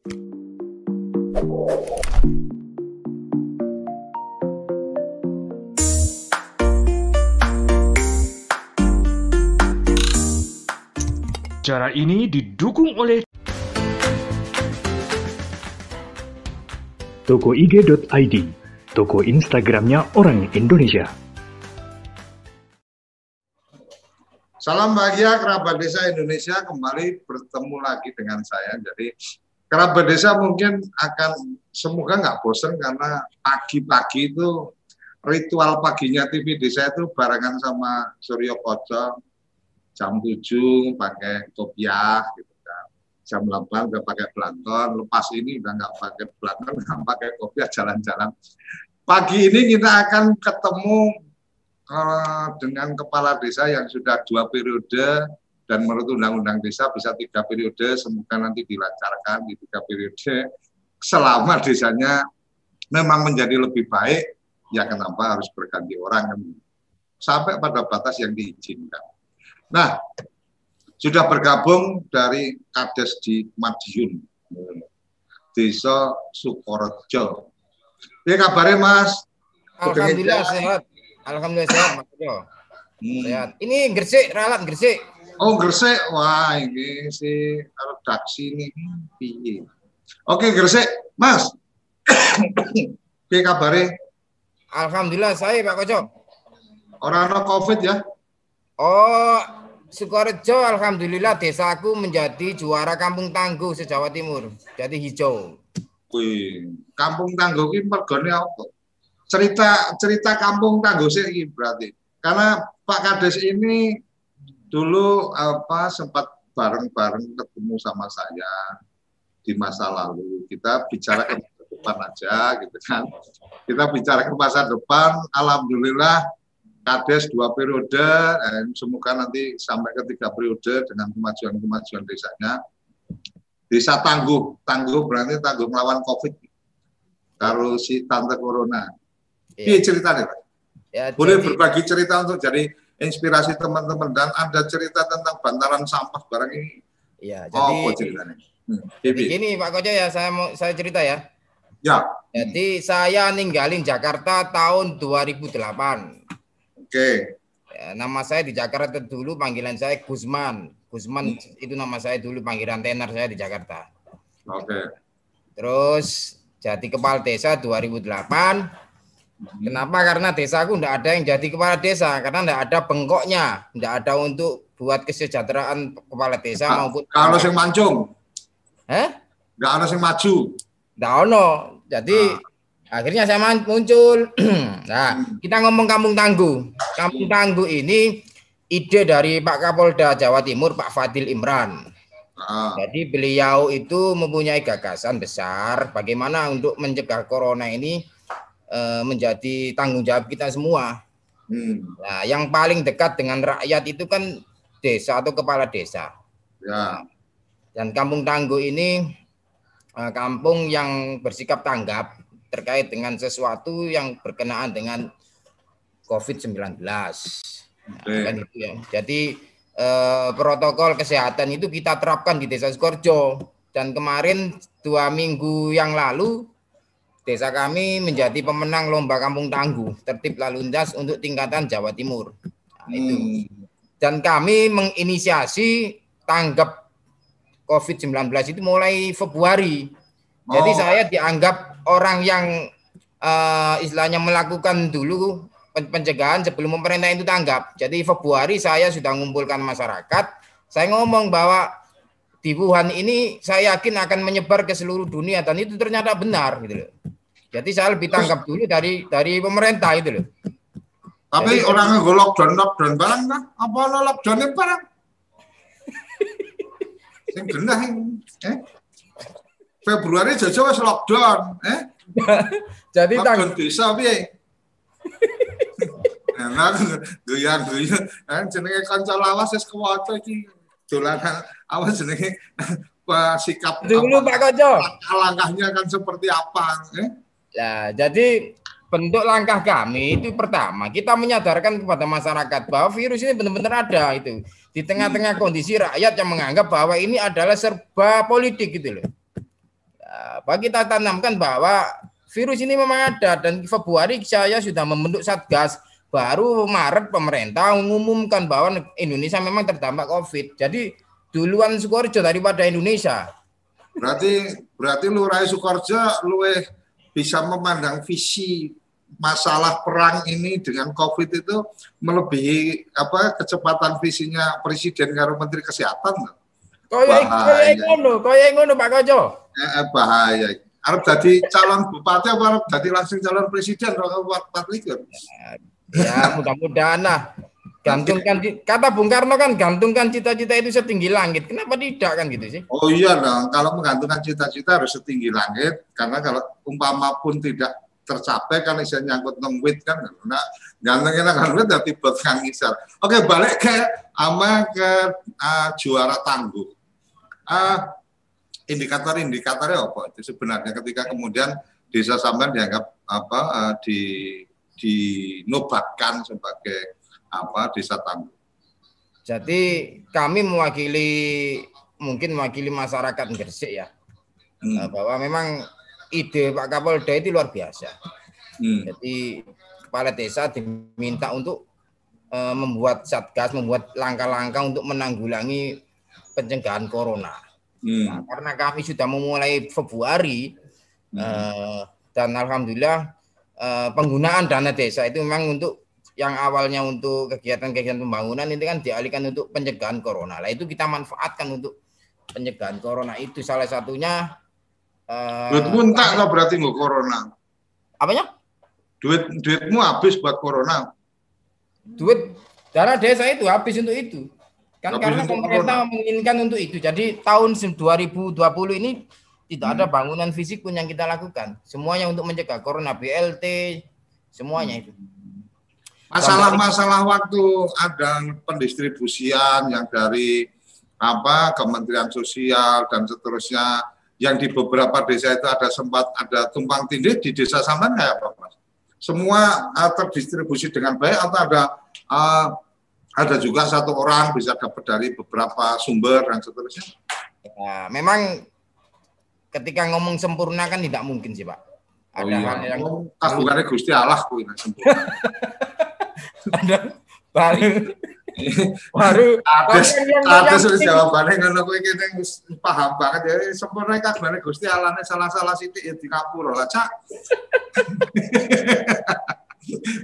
Cara ini didukung oleh tokoig.id, toko Instagramnya orang Indonesia. Salam bahagia kerabat desa Indonesia kembali bertemu lagi dengan saya. Jadi kerabat desa mungkin akan semoga nggak bosan karena pagi-pagi itu ritual paginya TV desa itu barengan sama Suryo Koco jam 7 pakai kopiah gitu kan. Jam 8 udah pakai pelanton, lepas ini udah nggak pakai pelanton, nggak pakai kopiah jalan-jalan. Pagi ini kita akan ketemu Eh, dengan kepala desa yang sudah dua periode dan menurut undang-undang desa bisa tiga periode, semoga nanti dilancarkan di tiga periode selama desanya memang menjadi lebih baik, ya kenapa harus berganti orang sampai pada batas yang diizinkan. Nah, sudah bergabung dari Kades di Madiun, Desa Sukorejo. Ya kabarnya Mas? Alhamdulillah sehat. Alhamdulillah sehat Mas. Hmm. Sehat. Ini Gresik, ralat Gresik. Oh Gresik, wah ini si redaksi ini piye. Oke Gresik, Mas. Piye kabarnya? Alhamdulillah saya Pak Koco. Orang no Covid ya? Oh, Sukorejo alhamdulillah desaku menjadi juara Kampung Tangguh se-Jawa Timur. Jadi hijau. Wih, Kampung Tangguh ini mergone apa? cerita cerita kampung Tanggosik ini berarti karena Pak Kades ini dulu apa sempat bareng-bareng ketemu sama saya di masa lalu. Kita bicara ke depan aja gitu kan. Kita bicara ke masa depan alhamdulillah Kades dua periode dan semoga nanti sampai ke tiga periode dengan kemajuan-kemajuan desanya. Desa tangguh. Tangguh berarti tangguh melawan covid. Kalau si tante corona. Iya. Ceritanya? Pak? Ya, Boleh jadi, berbagi cerita untuk jadi inspirasi teman-teman dan ada cerita tentang bantaran sampah barang ini. Iya, jadi oh, ceritanya. Hmm. Gini Pak Kojo ya, saya mau saya cerita ya. Ya. Jadi saya ninggalin Jakarta tahun 2008. Oke. Okay. Ya, nama saya di Jakarta dulu panggilan saya Gusman. Gusman hmm. itu nama saya dulu panggilan tenar saya di Jakarta. Oke. Okay. Terus jadi kepala desa 2008 Kenapa? Karena desaku tidak ada yang jadi kepala desa, karena tidak ada bengkoknya, tidak ada untuk buat kesejahteraan kepala desa nah, maupun. Kalau yang mancung, eh? Tidak ada yang maju. Tidak ada. Jadi nah. akhirnya saya muncul. nah, kita ngomong Kampung Tangguh. Kampung Tangguh ini ide dari Pak Kapolda Jawa Timur, Pak Fadil Imran. Ah. Jadi beliau itu mempunyai gagasan besar bagaimana untuk mencegah corona ini Eh, menjadi tanggung jawab kita semua. Hmm. Nah, yang paling dekat dengan rakyat itu kan desa atau kepala desa. Ya. Dan Kampung Tangguh ini uh, kampung yang bersikap tanggap terkait dengan sesuatu yang berkenaan dengan COVID-19. Nah, kan itu ya. Jadi uh, protokol kesehatan itu kita terapkan di Desa Skorjo dan kemarin dua minggu yang lalu Desa kami menjadi pemenang lomba kampung tangguh tertib lalu lintas untuk tingkatan Jawa Timur. Nah, itu. Hmm. Dan kami menginisiasi tanggap COVID-19 itu mulai Februari. Oh. Jadi saya dianggap orang yang uh, istilahnya melakukan dulu pencegahan sebelum pemerintah itu tanggap. Jadi Februari saya sudah mengumpulkan masyarakat. Saya ngomong bahwa di Wuhan ini saya yakin akan menyebar ke seluruh dunia dan itu ternyata benar gitu loh. Jadi saya lebih tangkap dulu dari dari pemerintah itu loh. Tapi Jadi, orang nggak lockdown lockdown barang kan? Apa lo lockdownnya barang? Yang genah eh? Februari jauh wis lockdown, eh? Jadi lockdown desa piye? Enak goyang-goyang, kan jenenge kanca lawas wis kewaca iki dolanan apa jenenge sikap dulu Pak Kojo langkahnya kan seperti apa eh? Ya jadi bentuk langkah kami itu pertama kita menyadarkan kepada masyarakat bahwa virus ini benar-benar ada itu di tengah-tengah kondisi rakyat yang menganggap bahwa ini adalah serba politik gitu loh apa kita tanamkan bahwa virus ini memang ada dan Februari saya sudah membentuk satgas baru Maret pemerintah mengumumkan bahwa Indonesia memang terdampak COVID. Jadi duluan Sukoharjo daripada Indonesia. Berarti berarti Lurai Sukoharjo luwe bisa memandang visi masalah perang ini dengan COVID itu melebihi apa kecepatan visinya Presiden karo Menteri Kesehatan. Kaya kaya ngono, kaya ngono Pak Kojo. Eh, bahaya. Arab jadi calon bupati apa Arab jadi langsung calon presiden kalau empat Ya mudah-mudahan lah. Gantungkan kata Bung Karno kan gantungkan cita-cita itu setinggi langit. Kenapa tidak kan gitu sih? Oh iya dong. Kalau menggantungkan cita-cita harus setinggi langit karena kalau umpama pun tidak tercapai kan bisa nyangkut nongwit kan nah gantengin akan wit dari buat kang isar oke balik ke ama ke uh, juara tangguh uh, indikator-indikatornya apa itu sebenarnya ketika kemudian desa sampean dianggap apa uh, di dinobatkan sebagai apa desa tangguh. Jadi kami mewakili mungkin mewakili masyarakat Gresik ya. Hmm. Bahwa memang ide Pak Kapolda itu luar biasa. Hmm. Jadi kepala desa diminta untuk uh, membuat satgas, membuat langkah-langkah untuk menanggulangi pencegahan corona. Hmm. Nah, karena kami sudah memulai Februari hmm. uh, dan alhamdulillah uh, penggunaan dana desa itu memang untuk yang awalnya untuk kegiatan-kegiatan pembangunan ini kan dialihkan untuk pencegahan corona. Lah itu kita manfaatkan untuk pencegahan corona itu salah satunya uh, duitmu entak nggak berarti nggak corona. Apanya? Duit duitmu habis buat corona. Duit dana desa itu habis untuk itu. Kan habis karena pemerintah corona. menginginkan untuk itu. Jadi tahun 2020 ini tidak hmm. ada bangunan fisik pun yang kita lakukan. Semuanya untuk mencegah corona BLT, semuanya itu. Masalah-masalah waktu ada pendistribusian yang dari apa Kementerian Sosial dan seterusnya yang di beberapa desa itu ada sempat ada tumpang tindih di desa Saman kayak apa mas? Semua uh, terdistribusi dengan baik atau ada uh, ada juga satu orang bisa dapat dari beberapa sumber dan seterusnya? Ya, memang ketika ngomong sempurna kan tidak mungkin sih pak. Ada oh, iya. yang kagungannya Gusti Allah kuwi sempurna. ada baru. Baru. Ada sudah jawabannya ngono kowe kene paham banget. Ya sempurna kabare Gusti Allahne salah-salah sithik ya dikapura lah cak.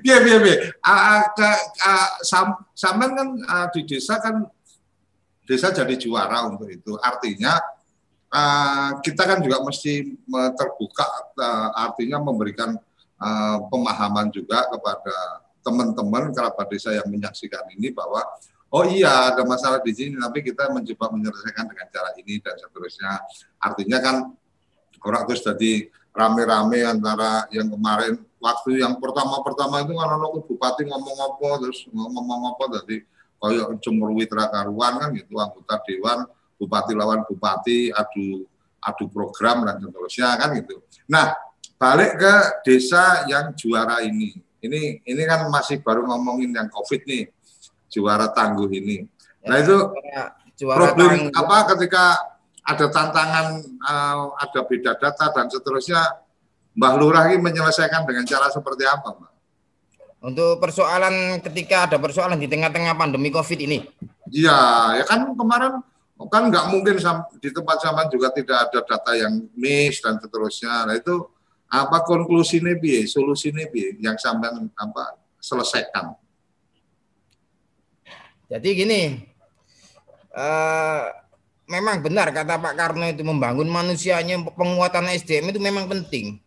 Piye piye piye? Sampean kan di desa kan desa jadi juara untuk itu. Artinya kita kan juga mesti terbuka artinya memberikan pemahaman juga kepada teman-teman kerabat desa yang menyaksikan ini bahwa oh iya ada masalah di sini tapi kita mencoba menyelesaikan dengan cara ini dan seterusnya. Artinya kan orang terus jadi rame-rame antara yang kemarin waktu yang pertama-pertama itu kan ono bupati ngomong apa terus ngomong apa jadi kayak cemurwi karuan kan gitu anggota dewan bupati lawan bupati adu adu program dan seterusnya kan gitu. Nah balik ke desa yang juara ini ini ini kan masih baru ngomongin yang COVID nih, juara tangguh ini. Nah itu juara problem tangguh. apa ketika ada tantangan, uh, ada beda data dan seterusnya, Mbah Lurah ini menyelesaikan dengan cara seperti apa, Mbak? Untuk persoalan ketika ada persoalan di tengah-tengah pandemi COVID ini? Iya, ya kan kemarin kan nggak mungkin di tempat zaman juga tidak ada data yang miss dan seterusnya. Nah itu apa konklusinya bi solusinya bi yang sampai apa selesaikan jadi gini uh, memang benar kata Pak Karno itu membangun manusianya penguatan SDM itu memang penting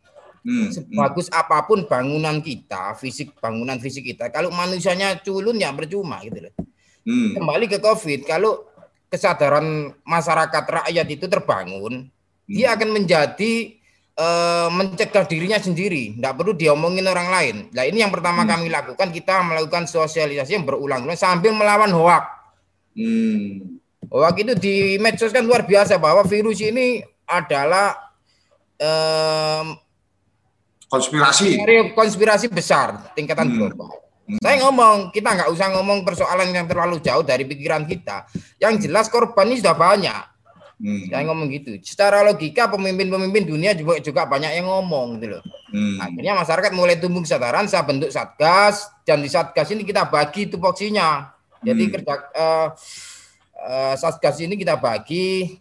hmm, sebagus hmm. apa pun bangunan kita fisik bangunan fisik kita kalau manusianya culun ya percuma gitu loh hmm. kembali ke COVID kalau kesadaran masyarakat rakyat itu terbangun hmm. dia akan menjadi uh, mencegah dirinya sendiri, tidak perlu diomongin orang lain. Nah ini yang pertama hmm. kami lakukan, kita melakukan sosialisasi yang berulang-ulang sambil melawan hoak. Hmm. Hoak itu di medsos kan luar biasa bahwa virus ini adalah um, konspirasi, konspirasi besar tingkatan hmm. global. Hmm. Saya ngomong, kita nggak usah ngomong persoalan yang terlalu jauh dari pikiran kita. Yang jelas korban ini sudah banyak Hmm. Saya ngomong gitu. Secara logika pemimpin-pemimpin dunia juga juga banyak yang ngomong gitu loh. Hmm. Akhirnya masyarakat mulai tumbuh kesadaran, saya bentuk satgas dan di satgas ini kita bagi tupoksinya. Jadi Hmm. kerja eh, eh, satgas ini kita bagi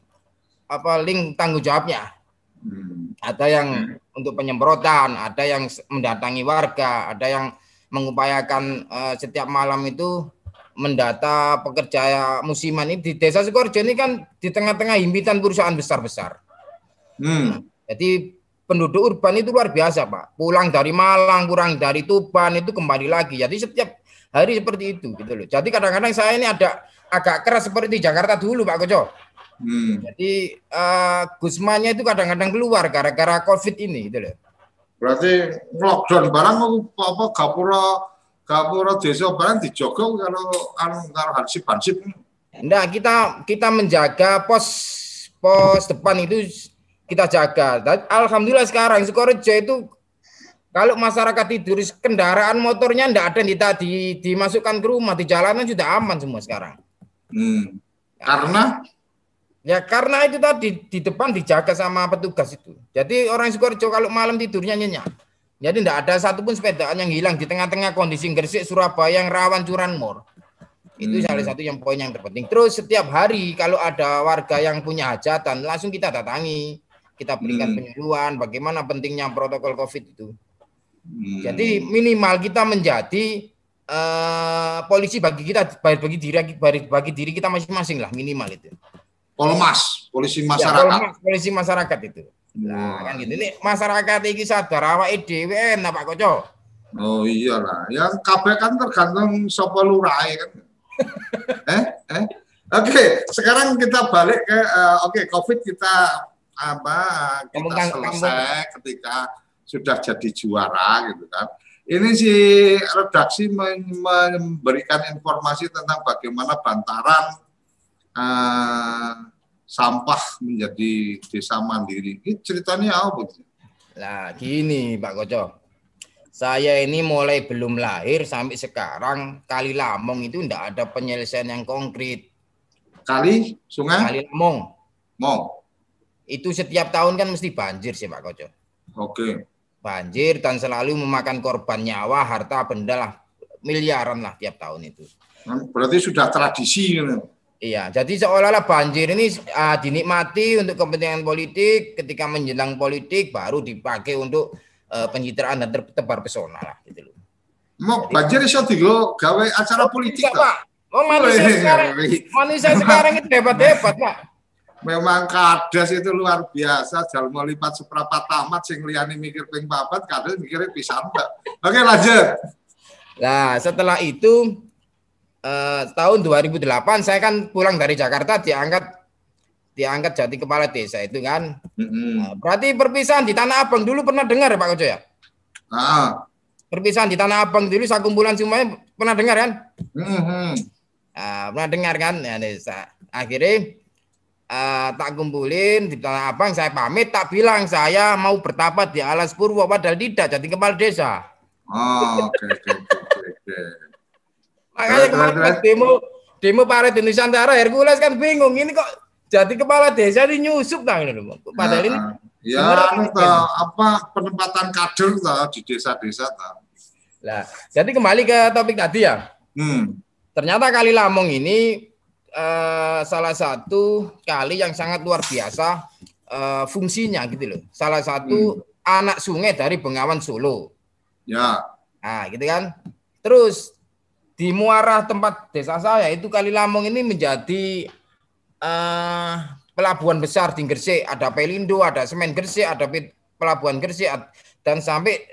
apa link tanggung jawabnya. Hmm. Ada yang untuk penyemprotan, ada yang mendatangi warga, ada yang mengupayakan eh, setiap malam itu mendata pekerja musiman ini di desa Sukorejo ini kan di tengah-tengah himpitan perusahaan besar-besar. Hmm. Jadi penduduk urban itu luar biasa, Pak. Pulang dari Malang, pulang dari Tuban itu kembali lagi. Jadi setiap hari seperti itu gitu loh. Jadi kadang-kadang saya ini ada agak keras seperti di Jakarta dulu, Pak Koco. Hmm. Jadi eh, Gusmanya itu kadang-kadang keluar gara-gara Covid ini gitu loh. Berarti lockdown barang apa gapura gapura desa barang dijogo kalau anu karo hansip-hansip. Enggak, kita kita menjaga pos pos depan itu kita jaga. Dan alhamdulillah sekarang Sukorejo itu kalau masyarakat tidur kendaraan motornya enggak ada di, dimasukkan ke rumah di jalanan sudah aman semua sekarang. Hmm. Karena Ya karena itu tadi di depan dijaga sama petugas itu. Jadi orang Sukorejo kalau malam tidurnya nyenyak. Jadi tidak ada satupun sepedaan yang hilang di tengah-tengah kondisi Gresik, Surabaya yang rawan curanmor. Itu Hmm. salah satu yang poin yang terpenting. Terus setiap hari kalau ada warga yang punya hajatan, langsung kita datangi. Kita berikan Hmm. penyuluhan bagaimana pentingnya protokol COVID itu. Hmm. Jadi minimal kita menjadi eh, polisi bagi kita bagi diri bagi, bagi diri kita masing-masing lah minimal itu. Polmas, polisi Ya, masyarakat. polmas, polisi masyarakat itu. Nah, kan gitu. Ini masyarakat ini sadar awake dhewe enak Pak Koco. Oh iyalah, yang kabeh kan tergantung sapa lurahe kan. eh, eh. Oke, sekarang kita balik ke eh, oke Covid kita apa kita Tang- selesai ketika sudah jadi juara gitu kan. Ini si redaksi memberikan informasi tentang bagaimana bantaran eh, sampah menjadi desa mandiri. Ini ceritanya apa? Lah gini Pak Koco. Saya ini mulai belum lahir sampai sekarang Kali Lamong itu enggak ada penyelesaian yang konkret. Kali sungai Kali Lamong mau. itu setiap tahun kan mesti banjir sih Pak Koco. Oke. Banjir dan selalu memakan korban nyawa, harta benda lah miliaran lah tiap tahun itu. Berarti sudah tradisi gitu. Iya, jadi seolah-olah banjir ini ah, dinikmati untuk kepentingan politik, ketika menjelang politik baru dipakai untuk eh, pencitraan dan ter- tebar pesona lah gitu loh. Mau banjir iso digo gawe acara politik kok. Pak. Oh, manusia sekarang, manusia sekarang itu hebat-hebat, Pak. Memang kadas itu luar biasa. Jalmo lipat seprapat tamat sing liyane mikir ping papat, kadas mikirnya pisan Mbak. Oke, lanjut. Nah, setelah itu eh, tahun 2008 saya kan pulang dari Jakarta diangkat diangkat jadi kepala desa itu kan. Nah, berarti perpisahan di Tanah Abang dulu pernah dengar ya Pak Koco ya? Ah. Perpisahan di Tanah Abang dulu saya kumpulan semuanya pernah dengar kan? Mhm. Nah, pernah dengar kan? Ya, desa. Akhirnya eh, tak kumpulin di Tanah Abang, saya pamit, tak bilang saya mau bertapat di Alas Purwo, padahal tidak jadi kepala desa. Oh, oke oke oke oke. Makanya kemarin pas demo demo Paret di Nusantara, Hercules kan bingung, ini kok jadi kepala desa ini nyusup tang ini loh. Padahal ini Nah, ya ini toh, apa penempatan kader toh di desa-desa lah. Jadi kembali ke topik tadi ya. Hmm. Ternyata Kali Lamong ini eh, salah satu kali yang sangat luar biasa eh, fungsinya gitu loh. Salah satu anak sungai dari Bengawan Solo. Ya. Nah, gitu kan. Terus di muara tempat desa saya itu Kali Lamong ini menjadi eh, pelabuhan besar di Gresik. Ada Pelindo, ada Semen Gresik, ada Pe- pelabuhan Gresik dan sampai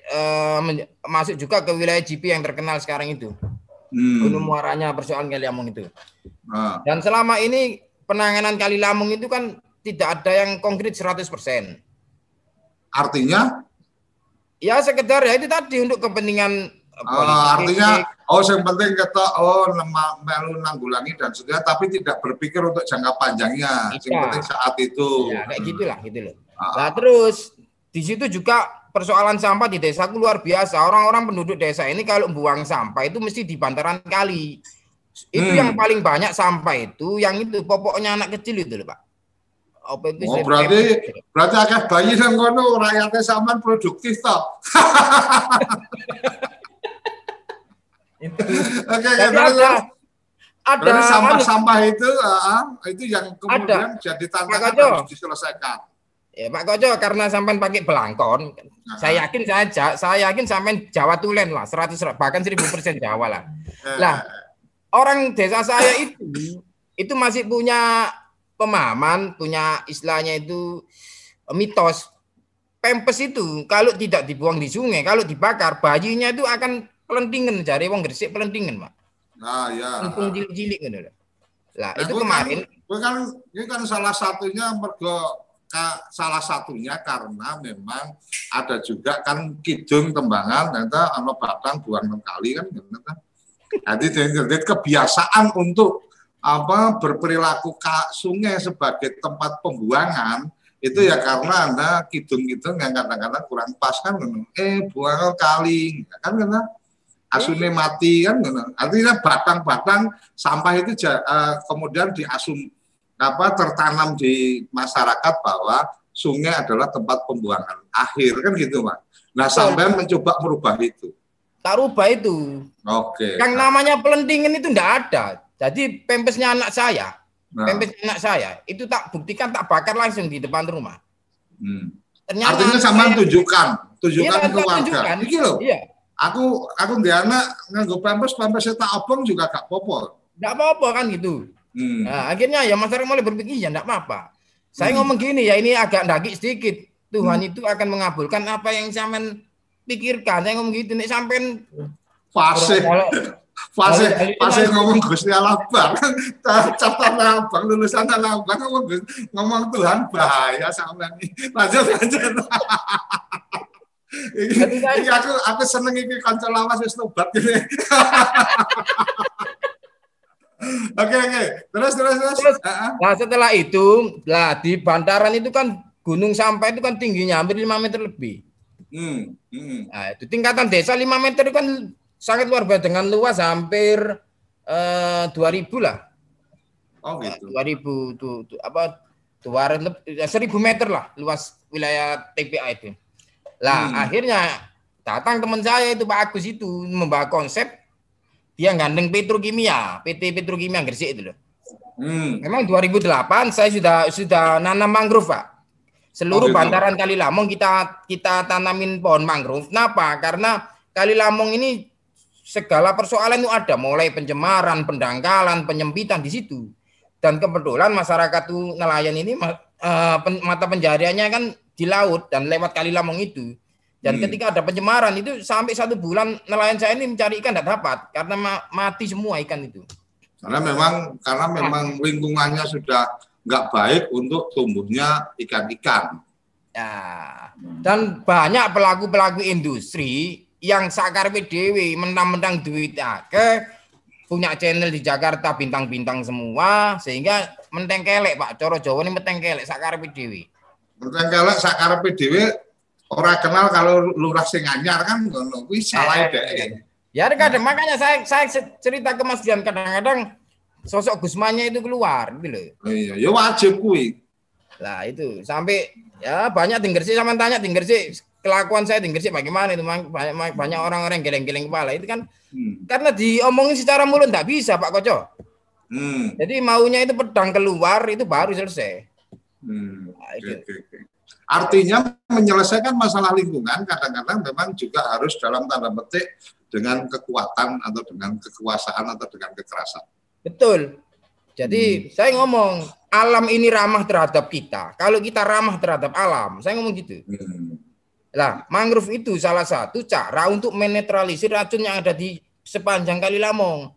men- masuk juga ke wilayah JP yang terkenal sekarang itu. Hmm. Gunung muaranya persoalan Kali Lamong itu. Ah. Dan selama ini penanganan Kali Lamong itu kan tidak ada yang konkret 100%. Artinya Ya sekedar ya itu tadi untuk kepentingan eh, Oh, politik. artinya oh yang penting ketok oh melu nanggulangi dan sebagainya tapi tidak berpikir untuk jangka panjangnya. Yang penting saat itu. ya kayak gitulah gitu loh. Ah. Nah terus di situ juga persoalan sampah di desaku luar biasa. Orang-orang penduduk desa ini kalau buang sampah itu mesti di bantaran kali. Itu Hmm. yang paling banyak sampah itu yang itu popoknya anak kecil itu loh, Pak. apa itu Oh, berarti PMPS. berarti akeh bayi nang kono rakyatnya sampean produktif toh. Oke, terus, ada ada Berarti anu, sampah-sampah itu ah, itu yang kemudian jadi tantangan Pak harus diselesaikan. ya Pak Koco karena sampean pakai belangkon Nah, saya yakin saja saya yakin sampean Jawa Tulen lah 100 bahkan 1000 persen Jawa lah. Eh, Lah, orang desa saya itu itu masih punya pemahaman, punya istilahnya itu eh, mitos. Pempes itu kalau tidak dibuang di sungai, kalau dibakar bayinya itu akan pelentingan jari wong gresik pelentingan, Pak. Nah, ya. Langsung cilik-cilik gitu loh. Lah, Nah, itu kuwi kemarin kan, kuwi kan ini kan salah satunya mergo salah satunya karena memang ada juga kan kidung tembangan ternyata ana batang buang enam kali kan ternyata. Jadi jadi kebiasaan untuk apa berperilaku ka sungai sebagai tempat pembuangan itu ya karena anda kidung-kidung yang kadang-kadang kurang pas kan eh buang kali kan karena asune mati kan ngono. artinya batang-batang sampah itu eh, kemudian diasum apa tertanam di masyarakat bahwa sungai adalah tempat pembuangan akhir kan gitu pak nah sampean mencoba merubah itu tak rubah itu. oke Yang namanya pelentingan itu enggak ada. Jadi pempesnya anak saya, Nah, pempesnya anak saya itu tak buktikan tak bakar langsung di depan rumah. hmm. Ternyata artinya saya- tunjukkan tunjukkan Iya, ke tak warga tunjukkan. iki loh Iya. Aku aku di anak nganggo pampers pampers tak obong juga gak popo Enggak apa-apa kan gitu. hmm. Nah, akhirnya ya masyarakat mulai berpikir ya enggak apa-apa. Saya Hmm. ngomong gini ya ini agak daging sedikit. Tuhan itu akan mengabulkan apa yang sampean pikirkan. Saya ngomong gitu nih sampean fase fase fase ngomong Gusti Allah bang catatan abang lulusan abang ngomong ngomong Tuhan bahaya sama nih lanjut lanjut Iki- aku aku seneng iki kanca lawas wis tobat gini Oke oke terus terus terus, Terus, Ah, ah. Nah, setelah itu, lah di bantaran itu kan gunung sampah itu kan tingginya hampir 5 meter lebih. Hmm, hmm. Nah, itu tingkatan desa 5 meter itu kan sangat luar biasa dengan luas hampir eh, 2000 lah. oh gitu 2000 tuh, tuh apa 200 leb- ya, 1000 meter lah luas wilayah TPA itu. Lah Hmm. akhirnya datang teman saya itu Pak Agus itu membawa konsep dia gandeng petrokimia, PT Petrokimia Gresik itu loh. hmm. Memang 2008 saya sudah sudah nanam mangrove, Pak. Seluruh Oh, bantaran Kali Lamong kita kita tanamin pohon mangrove. Kenapa? Karena Kali Lamong ini segala persoalan itu ada, mulai pencemaran, pendangkalan, penyempitan di situ. Dan kebetulan masyarakat tuh nelayan ini eh, pen- mata pencahariannya kan di laut dan lewat Kali Lamong itu. Dan Hmm. ketika ada pencemaran itu sampai satu bulan nelayan saya ini mencari ikan tidak dapat karena ma- mati semua ikan itu. karena memang karena memang lingkungannya sudah nggak baik untuk tumbuhnya ikan-ikan Ya. Dan banyak pelaku-pelaku industri yang sakar dewi mentang-mentang duit akeh punya channel di Jakarta bintang-bintang semua sehingga mentengkelek Pak Coro Jawa ini mentengkelek sakar dewi. Tentang kalau sakar PDW orang kenal kalau lurah sing anyar kan ngono kuwi salah Eh, dhek. Ya kadang makanya saya saya cerita ke Mas Dian kadang-kadang sosok Gusmanya itu keluar gitu loh. Oh iya, ya wajib kuwi. Lah itu sampai ya banyak tinggal sih sama tanya tinggal sih kelakuan saya tinggal sih bagaimana itu banyak banyak orang-orang geleng-geleng kepala itu kan Hmm. karena diomongin secara mulut nggak bisa Pak Koco. Hmm. Jadi maunya itu pedang keluar itu baru selesai. Hmm. Nah, itu. oke, oke. Artinya menyelesaikan masalah lingkungan kadang-kadang memang juga harus dalam tanda petik dengan kekuatan atau dengan kekuasaan atau dengan kekerasan. Betul. Jadi saya ngomong alam ini ramah terhadap kita. Kalau kita ramah terhadap alam, saya ngomong gitu. Hmm. Lah, mangrove itu salah satu cara untuk menetralisir racun yang ada di sepanjang Kali Lamong.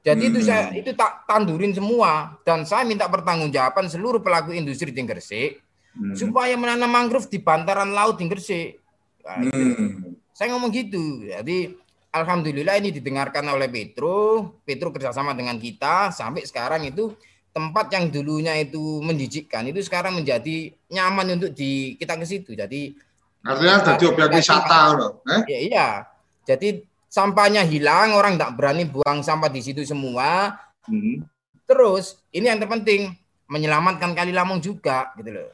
Jadi itu Hmm. saya itu tak tandurin semua dan saya minta pertanggungjawaban seluruh pelaku industri di Gresik Hmm. supaya menanam mangrove di bantaran laut di Gresik. Nah. Hmm. Saya ngomong gitu. Jadi alhamdulillah ini didengarkan oleh Petro, Petro kerjasama dengan kita sampai sekarang itu tempat yang dulunya itu menjijikkan itu sekarang menjadi nyaman untuk di kita ke situ. Jadi Artinya jadi objek wisata loh. Eh? Ya, iya. Jadi sampahnya hilang, orang tidak berani buang sampah di situ semua. Hmm. Terus ini yang terpenting, menyelamatkan Kali Lamong juga gitu loh.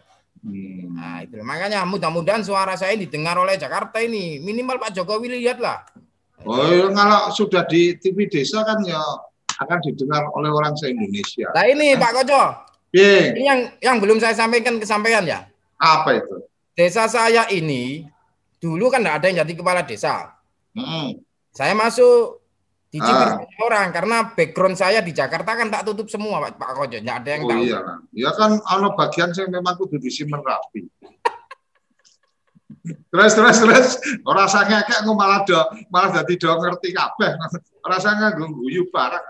Hmm. Nah, itu makanya mudah-mudahan suara saya didengar oleh Jakarta ini. Minimal Pak Jokowi lihatlah. Oh, ya, kalau sudah di TV desa kan ya akan didengar oleh orang se-Indonesia. Nah ini Pak Koco, Piye? ini yang yang belum saya sampaikan ke sampean ya. Apa itu? Desa saya ini dulu kan tidak ada yang jadi kepala desa. Hmm. Saya masuk di Ah. orang karena background saya di Jakarta kan tak tutup semua Pak, Pak Koco, tidak ada yang Oh tahu. iya. Ya kan ono bagian saya memang kudu disimpen rapi. terus terus terus ora kayak malah do malah dadi do ngerti kabeh. Ora sange nggo guyu barang.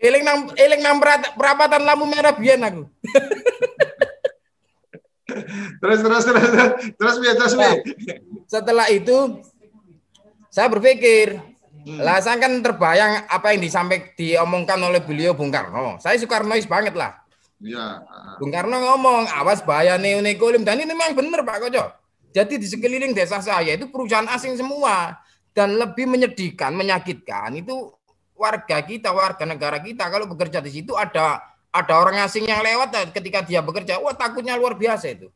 Eling nang eling nang perapatan lampu merah biyen aku. Terus terus terus terus terus piye terus piye? Setelah itu saya berpikir. Lah saya kan terbayang apa yang disampaikan diomongkan oleh beliau Bung Karno. Saya Soekarnois banget lah. Iya. Bung Karno ngomong, awas bahaya neonekolim. Dan ini memang benar Pak Koco. Jadi di sekeliling desa saya itu perusahaan asing semua. Dan lebih menyedihkan, menyakitkan itu warga kita, warga negara kita. Kalau bekerja di situ ada ada orang asing yang lewat dan ketika dia bekerja, wah takutnya luar biasa itu.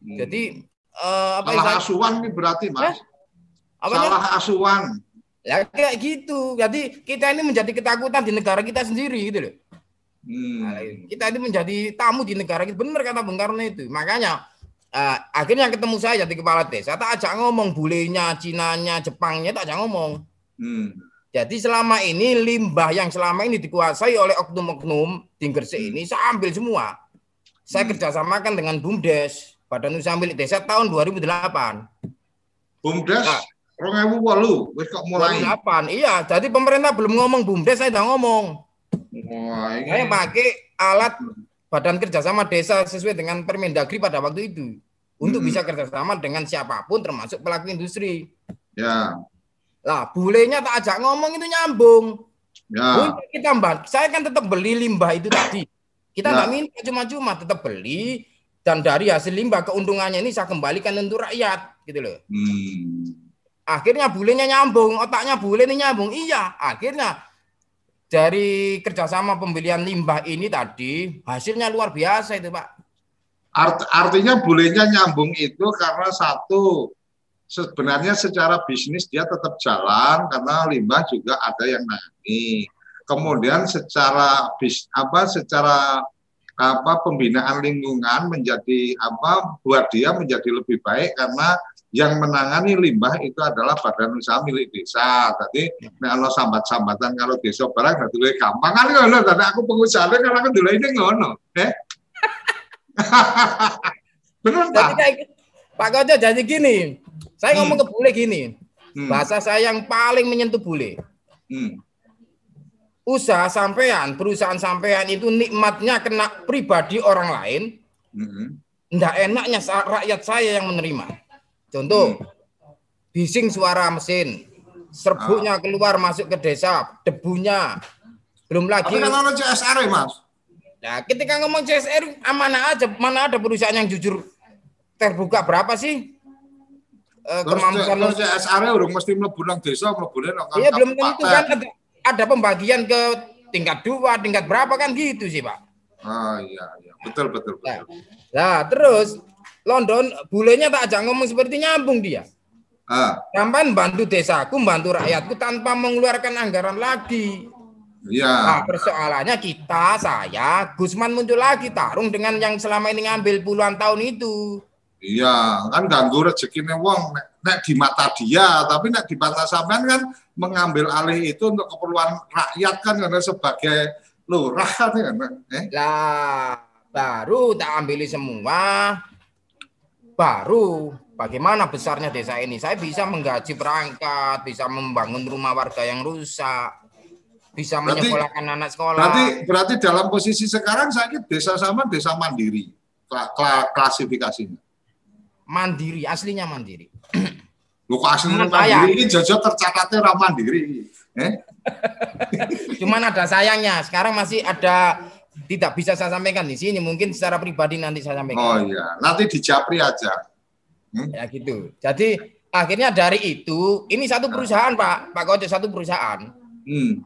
Hmm. Jadi eh, apa salah istilah- asuhan nih berarti Mas. apanya? Salah asuhan. Ya kayak gitu. Jadi kita ini menjadi ketakutan di negara kita sendiri gitu loh. Nah, Hmm. kita ini menjadi tamu di negara kita. Benar kata Bung Karno itu. Makanya eh, akhirnya ketemu saya jadi kepala desa. Tak ajak ngomong bulenya, Cinanya, Jepangnya tak ajak ngomong. Hmm. Jadi selama ini limbah yang selama ini dikuasai oleh oknum-oknum di Gresik ini saya ambil semua. Saya Hmm. kerjasamakan dengan BUMDes, Badan Usaha Milik Desa tahun 2008. Bumdes Ah. 2008 wis kok mulai. 2008. Iya, jadi pemerintah belum ngomong BUMDes, saya udah ngomong. Wah, ini Saya pakai alat Badan Kerjasama Desa sesuai dengan Permendagri pada waktu itu untuk Hmm. bisa kerjasama dengan siapa pun termasuk pelaku industri. ya. Lah, bulenya tak ajak ngomong itu nyambung. Ya. Untuk kita mbak, saya kan tetap beli limbah itu tadi. Kita Ya. nggak minta cuma-cuma, tetap beli dan dari hasil limbah keuntungannya ini saya kembalikan untuk rakyat, gitu loh. Hmm. Akhirnya bulenya nyambung, otaknya bule ini nyambung. Iya, akhirnya dari kerjasama pembelian limbah ini tadi hasilnya luar biasa itu Pak. Art- artinya bolehnya nyambung itu karena satu sebenarnya secara bisnis dia tetap jalan karena limbah juga ada yang naik. Kemudian secara bis apa secara apa pembinaan lingkungan menjadi apa buat dia menjadi lebih baik karena yang menangani limbah itu adalah badan usaha milik desa. Tadi ana sambat-sambatan kalau desa barang dadi luwih gampang kan ngono. Tadi aku pengusaha kalau aku dulu ini ngono. Eh? Jadi tak? kayak Pak Koco jadi gini. Saya Hmm. ngomong ke bule gini. Hmm. Bahasa saya yang paling menyentuh bule. Hmm. Usaha sampean, perusahaan sampean itu nikmatnya kena pribadi orang lain, Hmm. ndak enaknya rakyat saya yang menerima. Contoh, bising suara mesin, serbuknya keluar masuk ke desa, debunya. Belum lagi. Tapi ada CSR ya, Mas. Nah, ketika ngomong CSR, ah, mana aja, mana ada perusahaan yang jujur terbuka berapa sih eh, kemampuan terus CSR -nya urung mesti mlebu nang desa, mlebu nang Iya belum tentu kan ada, ada pembagian ke tingkat dua, tingkat berapa kan gitu sih pak. Ah iya iya, betul betul Nah, betul. nah terus London bulenya tak ajak ngomong seperti nyambung dia. Ah, Sampai bantu desaku, bantu rakyatku tanpa mengeluarkan anggaran lagi. iya. Nah, persoalannya kita, saya, Gusman muncul lagi tarung dengan yang selama ini ngambil puluhan tahun itu. Iya, kan ganggu rezekine wong nek, nek di mata dia, tapi nek di mata sampean kan mengambil alih itu untuk keperluan rakyat kan karena sebagai lurah kan ya. Eh? Lah, baru tak ambil semua. Baru bagaimana besarnya desa ini. Saya bisa menggaji perangkat, bisa membangun rumah warga yang rusak, bisa Berarti- menyekolahkan anak sekolah. Berarti berarti dalam posisi sekarang saya desa sama desa mandiri kla- kla- klasifikasinya. mandiri, aslinya mandiri. Lu kok aslinya mandiri ini jojo tercatatnya ra mandiri. Eh? Cuman ada sayangnya, sekarang masih ada tidak bisa saya sampaikan di sini. Mungkin secara pribadi nanti saya sampaikan. Oh iya, nanti di Japri aja. Ya gitu. Jadi akhirnya dari itu, ini satu perusahaan Pak, Pak Koco satu perusahaan. Hmm.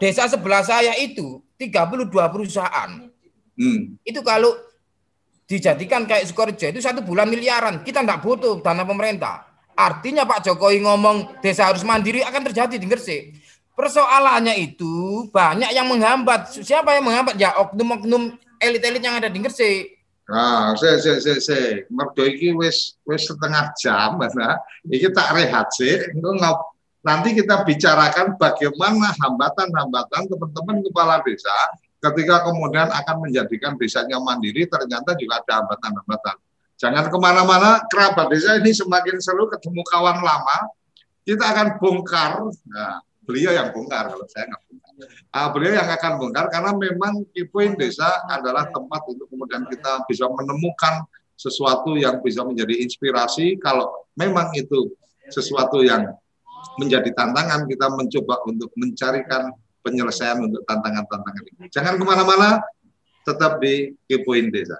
Desa sebelah saya itu 32 perusahaan. Hmm. Itu kalau dijadikan kayak Sukorejo itu satu bulan miliaran. Kita tidak butuh dana pemerintah. Artinya Pak Jokowi ngomong desa harus mandiri akan terjadi di Gresik. Persoalannya itu banyak yang menghambat. Siapa yang menghambat? Ya oknum-oknum elit-elit yang ada di Gresik. Nah, se se se se, mergo iki wis setengah jam, nah. Iki tak rehat sih. Nanti kita bicarakan bagaimana hambatan-hambatan teman-teman kepala desa ketika kemudian akan menjadikan desanya mandiri, ternyata juga ada hambatan-hambatan. Jangan ke mana-mana, kerabat desa ini semakin seru ketemu kawan lama, kita akan bongkar. Nah, beliau yang bongkar kalau saya nggak bongkar. Uh, beliau yang akan bongkar karena memang Kipoin Desa adalah tempat untuk kemudian kita bisa menemukan sesuatu yang bisa menjadi inspirasi. Kalau memang itu sesuatu yang menjadi tantangan, kita mencoba untuk mencarikan penyelesaian untuk tantangan-tantangan ini. Jangan ke mana-mana, tetap di Kipoin Desa.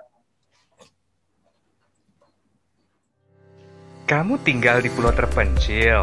Kamu tinggal di pulau terpencil,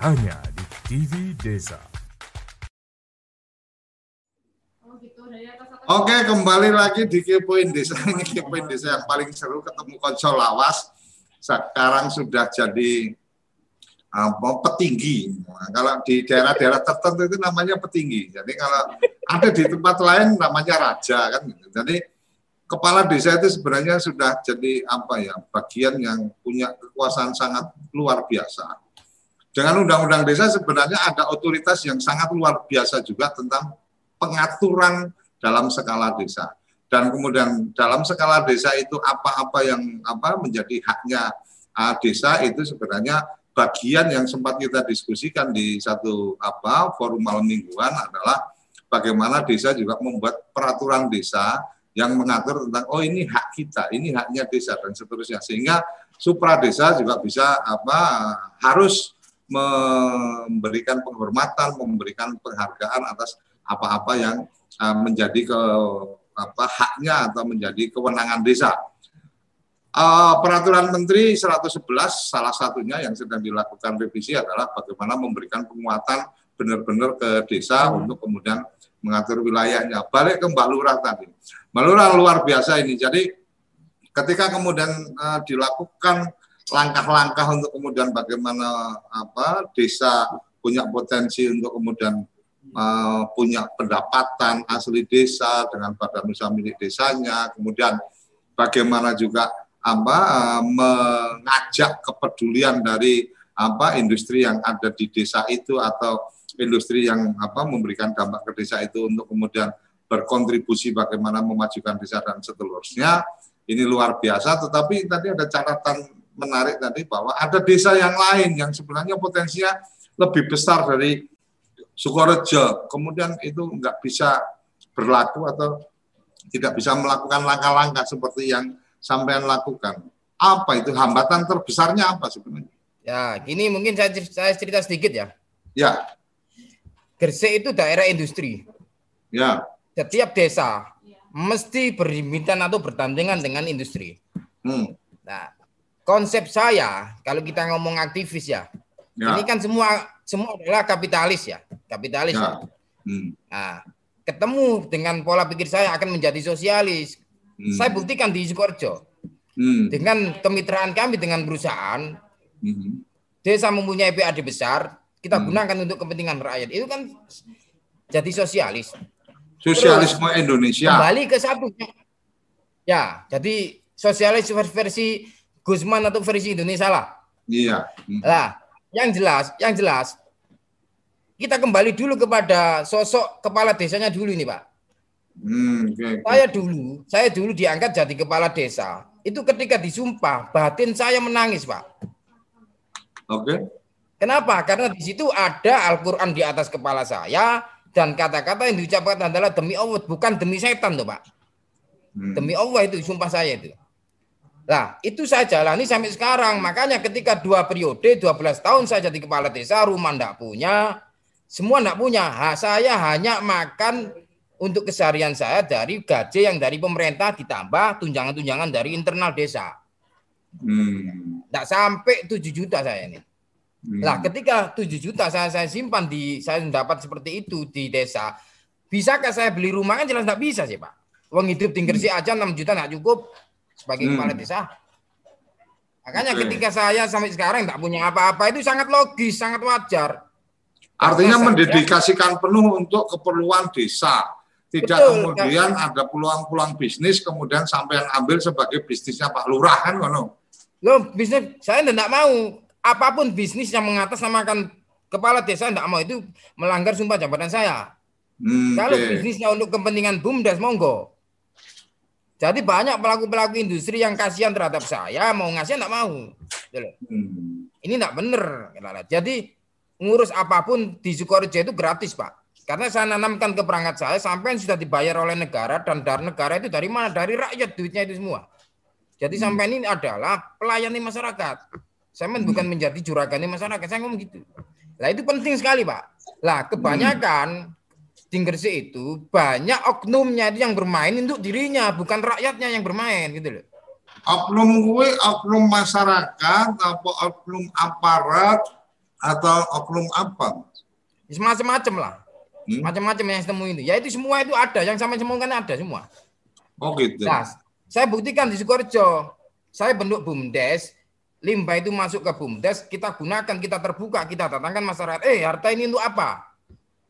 hanya di TV Desa. Oke, kembali lagi di Kepoin Desa. Ini Kepoin Desa yang paling seru ketemu konsol lawas. Sekarang sudah jadi apa petinggi. Nah, kalau di daerah-daerah tertentu itu namanya petinggi. Jadi kalau ada di tempat lain namanya raja kan. Gitu. Jadi kepala desa itu sebenarnya sudah jadi apa ya bagian yang punya kekuasaan sangat luar biasa dengan undang-undang desa sebenarnya ada otoritas yang sangat luar biasa juga tentang pengaturan dalam skala desa. Dan kemudian dalam skala desa itu apa-apa yang apa menjadi haknya desa itu sebenarnya bagian yang sempat kita diskusikan di satu apa forum malam mingguan adalah bagaimana desa juga membuat peraturan desa yang mengatur tentang oh ini hak kita, ini haknya desa dan seterusnya sehingga supra desa juga bisa apa harus memberikan penghormatan, memberikan penghargaan atas apa-apa yang uh, menjadi ke apa haknya atau menjadi kewenangan desa. Uh, peraturan Menteri 111 salah satunya yang sedang dilakukan revisi adalah bagaimana memberikan penguatan benar-benar ke desa hmm. untuk kemudian mengatur wilayahnya. Balik ke Mbak Lurah tadi. Mbak Lurah luar biasa ini. Jadi ketika kemudian uh, dilakukan langkah-langkah untuk kemudian bagaimana apa desa punya potensi untuk kemudian uh, punya pendapatan asli desa dengan badan usaha milik desanya, kemudian bagaimana juga apa uh, mengajak kepedulian dari apa industri yang ada di desa itu atau industri yang apa memberikan dampak ke desa itu untuk kemudian berkontribusi bagaimana memajukan desa dan seterusnya. Ini luar biasa tetapi tadi ada catatan menarik tadi bahwa ada desa yang lain yang sebenarnya potensinya lebih besar dari Sukorejo. Kemudian itu nggak bisa berlaku atau tidak bisa melakukan langkah-langkah seperti yang sampean lakukan. Apa itu hambatan terbesarnya apa sebenarnya? Ya, gini mungkin saya, saya cerita sedikit ya. Ya. Gresik itu daerah industri. Ya. Setiap desa mesti berimpitan atau bertandingan dengan industri. Hmm. Nah, konsep saya kalau kita ngomong aktivis ya, ya. ini kan semua semua adalah kapitalis ya, kapitalis. Ya. ya. Hmm. Nah, ketemu dengan pola pikir saya akan menjadi sosialis. Hmm. Saya buktikan di Sukoharjo. Hmm. Dengan kemitraan kami dengan perusahaan, hmm. desa mempunyai PAD besar, kita hmm. gunakan untuk kepentingan rakyat. Itu kan jadi sosialis. Sosialisme Terus, Indonesia. Kembali ke satu. Ya, jadi sosialis versi Gusman atau versi Indonesia lah. Iya. Lah, yang jelas, yang jelas kita kembali dulu kepada sosok kepala desanya dulu ini, Pak. Hmm, okay, okay. Saya dulu, saya dulu diangkat jadi kepala desa. Itu ketika disumpah, batin saya menangis, Pak. Oke. Okay. Kenapa? Karena di situ ada Al-Qur'an di atas kepala saya dan kata-kata yang diucapkan adalah demi Allah, bukan demi setan, tuh, Pak. Hmm. Demi Allah itu sumpah saya itu. Nah, itu saya jalani sampai sekarang. Makanya ketika dua periode, 12 tahun saya jadi kepala desa, rumah ndak punya, semua tidak punya. Ha, saya hanya makan untuk keseharian saya dari gaji yang dari pemerintah ditambah tunjangan-tunjangan dari internal desa. Hmm. Sampai 7 juta saya ini. Hmm. Lah ketika 7 juta saya saya simpan di saya dapat seperti itu di desa, bisakah saya beli rumah kan jelas tidak bisa sih Pak. Uang hidup tinggal sih aja 6 juta tidak cukup sebagai hmm. kepala desa. Makanya okay. ketika saya sampai sekarang tidak punya apa-apa itu sangat logis, sangat wajar. Artinya mendedikasikan penuh untuk keperluan desa. Tidak Betul, kemudian kan? ada peluang-peluang bisnis kemudian sampai yang ambil sebagai bisnisnya Pak Lurah kan kono. Loh, bisnis saya tidak mau apa pun bisnis yang mengatasnamakan kepala desa tidak mau itu melanggar sumpah jabatan saya. Hmm, Kalau okay. bisnisnya untuk kepentingan BUMDes monggo. Jadi banyak pelaku-pelaku industri yang kasihan terhadap saya mau ngasih tidak mau. Hmm. Ini tidak benar. Jadi ngurus apa pun di Sukorejo itu gratis, Pak. Karena saya nanamkan ke perangkat saya sampai sudah dibayar oleh negara dan dari negara itu dari mana? Dari rakyat duitnya itu semua. Jadi hmm. sampai ini adalah pelayani masyarakat. Saya hmm. bukan menjadi juragan masyarakat. Saya ngomong gitu. Lah itu penting sekali, Pak. Lah kebanyakan hmm. Di Gresik itu banyak oknumnya itu yang bermain untuk dirinya, bukan rakyatnya yang bermain gitu loh. Oknum gue, oknum masyarakat, atau oknum aparat, atau oknum apa? Semacam-macam lah. Hmm? Macam-macam yang saya itu. Ya itu semua itu ada. Yang sama semua kan ada semua. Oh gitu. Nah, saya buktikan di Sukorejo. Saya bentuk BUMDes. Limbah itu masuk ke BUMDes. Kita gunakan, kita terbuka, kita datangkan masyarakat. Eh, harta ini untuk apa?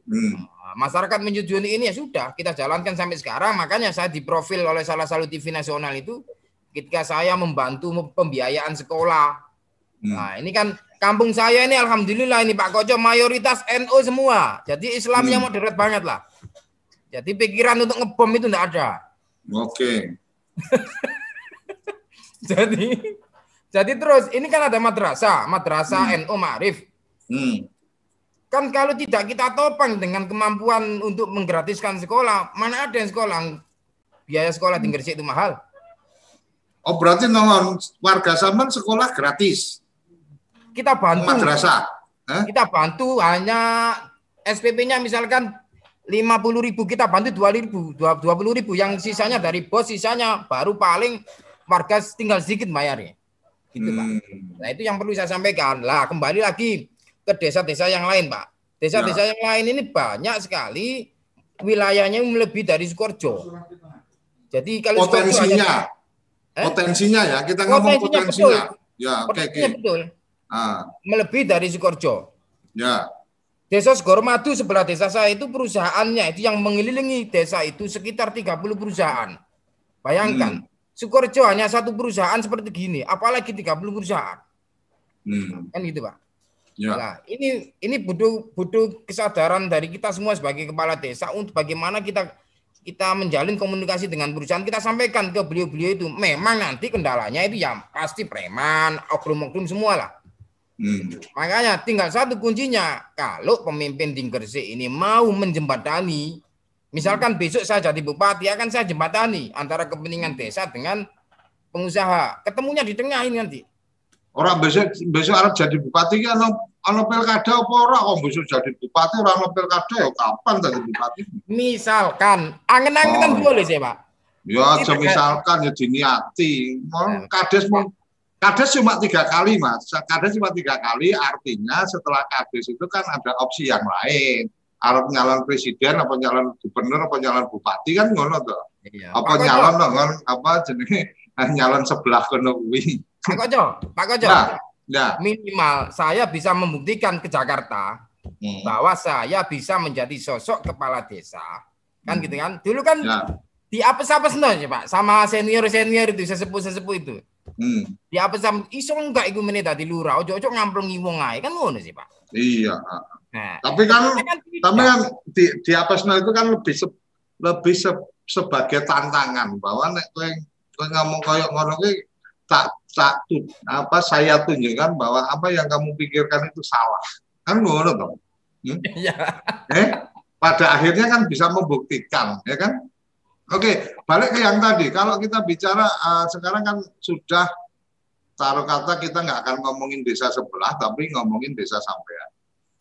Hmm. Nah, masyarakat menyetujui ini ya sudah. Kita jalankan sampai sekarang. Makanya saya diprofil oleh salah satu TV nasional itu. Ketika saya membantu pembiayaan sekolah. Hmm. Nah, ini kan kampung saya ini alhamdulillah ini Pak Koco mayoritas NU semua. Jadi Islamnya hmm. moderat banget lah. Jadi pikiran untuk ngebom itu enggak ada. Oke. Okay. jadi jadi terus ini kan ada madrasah, madrasah hmm. NU Ma'rif. Hmm. Kan kalau tidak kita topang dengan kemampuan untuk menggratiskan sekolah, mana ada yang sekolah biaya sekolah di Gresik itu mahal. Oh berarti nolong warga zaman sekolah gratis kita bantu. Madrasah. Eh? Kita bantu hanya SPP-nya misalkan lima puluh ribu kita bantu dua ribu dua puluh ribu yang sisanya dari bos sisanya baru paling warga tinggal sedikit bayarnya gitu hmm. pak nah itu yang perlu saya sampaikan lah kembali lagi ke desa-desa yang lain pak desa-desa ya. yang lain ini banyak sekali wilayahnya melebihi dari Sukorjo jadi kalau potensinya hanya, eh? potensinya ya kita ngomong potensinya, potensinya. Betul. ya oke okay, okay. betul Ah. Melebihi dari Sukorjo. Ya. Desa Segormadu sebelah desa saya itu perusahaannya itu yang mengelilingi desa itu sekitar 30 perusahaan. Bayangkan, hmm. Sukorjo hanya satu perusahaan seperti gini, apalagi 30 perusahaan. Hmm. Kan gitu, Pak. Ya. Nah, ini ini butuh butuh kesadaran dari kita semua sebagai kepala desa untuk bagaimana kita kita menjalin komunikasi dengan perusahaan kita sampaikan ke beliau-beliau itu memang nanti kendalanya itu yang pasti preman oknum-oknum semua lah Hmm. Makanya tinggal satu kuncinya, kalau pemimpin di Gresik ini mau menjembatani Misalkan besok saya jadi bupati, akan saya jembatani antara kepentingan desa dengan pengusaha. Ketemunya di tengah ini nanti. Orang besok besok Arab jadi bupati kan ono pilkada apa ora kok besok jadi bupati ora ono pilkada ya kapan jadi bupati? Misalkan angen-angenan Oh. boleh sih, Pak. Ya Tidak, misalkan ya diniati. Mau kades mau kades cuma tiga kali mas. Kades cuma tiga kali artinya setelah kades itu kan ada opsi yang lain. Arab nyalon presiden apa nyalon gubernur apa nyalon bupati kan ngono tuh. Iya. Apa Pak nyalon ngon apa jenenge nyalon sebelah kono kuwi. Pak Kojo, Pak Kojo. Nah, nah. Minimal saya bisa membuktikan ke Jakarta Hmm. bahwa saya bisa menjadi sosok kepala desa. Kan Hmm. gitu kan? Dulu kan Ya. di apes-apes no, ya, Pak, sama senior-senior itu, sesepuh-sesepuh itu. Hmm. Di apes-apes iso enggak iku meneh dadi lurah, ojo-ojo ngamplungi wong ae kan ngono sih, Pak. Iya. Nah, Tapi kan kan tapi kan di di Apesno itu kan lebih se- lebih se- sebagai tantangan bahwa nek kowe kowe ngomong koyo ngono kuwi tak tak apa saya tunjukkan bahwa apa yang kamu pikirkan itu salah. Kan ngono toh. Iya. Eh, pada akhirnya kan bisa membuktikan, ya kan? Oke, balik ke yang tadi. Kalau kita bicara eh, sekarang kan sudah taruh kata kita nggak akan ngomongin desa sebelah, tapi ngomongin desa sampean.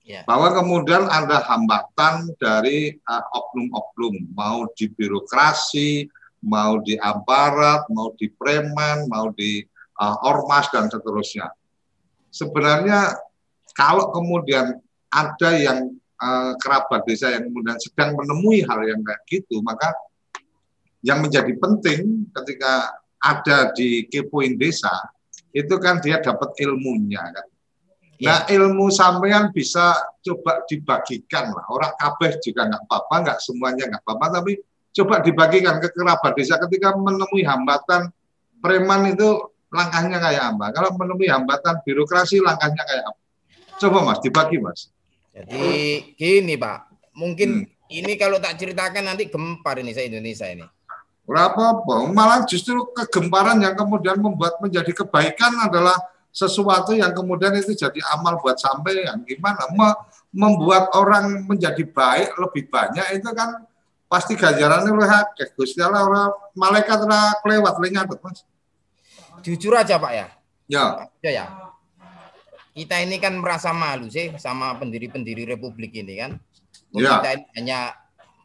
Ya. Bahwa kemudian ada hambatan dari eh, oknum-oknum, mau di birokrasi, mau di aparat, mau di preman, mau di eh, ormas dan seterusnya. Sebenarnya kalau kemudian ada yang eh, kerabat desa yang kemudian sedang menemui hal yang kayak gitu, maka yang menjadi penting ketika ada di kepoin desa itu kan dia dapat ilmunya kan. Nah ilmu sampean bisa coba dibagikan lah. Orang kabeh juga nggak apa-apa, nggak semuanya nggak apa-apa, tapi coba dibagikan ke kerabat desa ketika menemui hambatan preman itu langkahnya kayak apa? Kalau menemui hambatan birokrasi langkahnya kayak apa? Coba mas, dibagi mas. Jadi gini, Pak. Mungkin Hmm. ini kalau tak ceritakan nanti gempar ini saya Indonesia ini. Berapa apa? Malah justru kegemparan yang kemudian membuat menjadi kebaikan adalah sesuatu yang kemudian itu jadi amal buat sampean. Gimana? Me- membuat orang menjadi baik lebih banyak itu kan pasti ganjarannya lu akeh. Gusti Allah ora malaikat ora kelewat le nyatet, Mas. Jujur aja, Pak ya. Ya, Ya ya. Kita ini kan merasa malu sih sama pendiri-pendiri republik ini kan. Ya. Kita ini hanya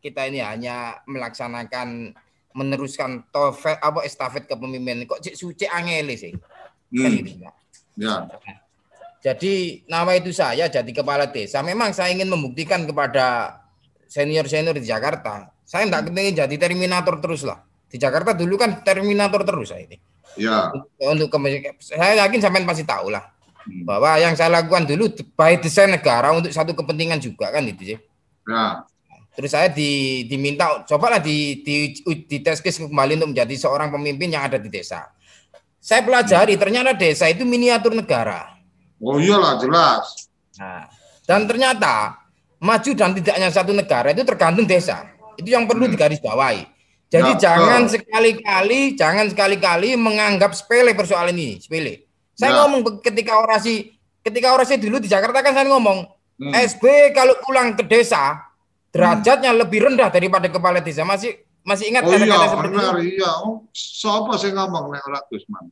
kita ini hanya melaksanakan meneruskan tofel apa estafet kepemimpinan kok cek suci angele sih. Kan hmm, gitu, Pak. ya, Jadi nama itu saya jadi kepala desa. Memang saya ingin membuktikan kepada senior-senior di Jakarta. Saya tidak ingin jadi terminator terus lah. Di Jakarta dulu kan terminator terus saya ini. ya, Untuk ke- saya yakin sampean pasti tahu lah hmm, bahwa yang saya lakukan dulu by desain negara untuk satu kepentingan juga kan itu sih. ya, Terus saya di, diminta cobalah di di di tes kembali untuk menjadi seorang pemimpin yang ada di desa. Saya pelajari ternyata desa itu miniatur negara. Oh iyalah jelas. Nah, dan ternyata maju dan tidaknya satu negara itu tergantung desa. Itu yang perlu Hmm. digarisbawahi. Jadi Ya, jangan betul. sekali-kali, jangan sekali-kali menganggap sepele persoalan ini, sepele. Saya Ya. ngomong ketika orasi, ketika orasi dulu di Jakarta kan saya ngomong, Hmm. SB kalau pulang ke desa derajatnya lebih rendah daripada kepala desa. Masih masih ingat Oh iya, kata-kata seperti benar itu? iya. Oh, siapa sih ngomong nek ora Gusman?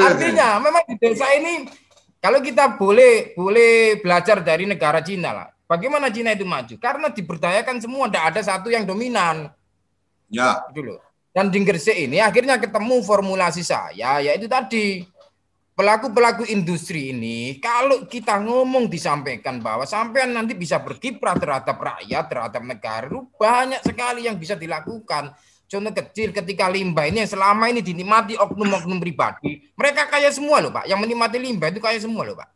Artinya memang di desa ini kalau kita boleh boleh belajar dari negara Cina lah. Bagaimana Cina itu maju? Karena diberdayakan semua, tidak ada satu yang dominan. Ya, Gitu loh. Dan di Gresik ini akhirnya ketemu formulasi saya, yaitu tadi pelaku-pelaku industri ini kalau kita ngomong disampaikan bahwa sampean nanti bisa berkiprah terhadap rakyat, terhadap negara, banyak sekali yang bisa dilakukan. Contoh kecil ketika limbah ini yang selama ini dinikmati oknum-oknum pribadi, mereka kaya semua loh Pak. Yang menikmati limbah itu kaya semua loh Pak.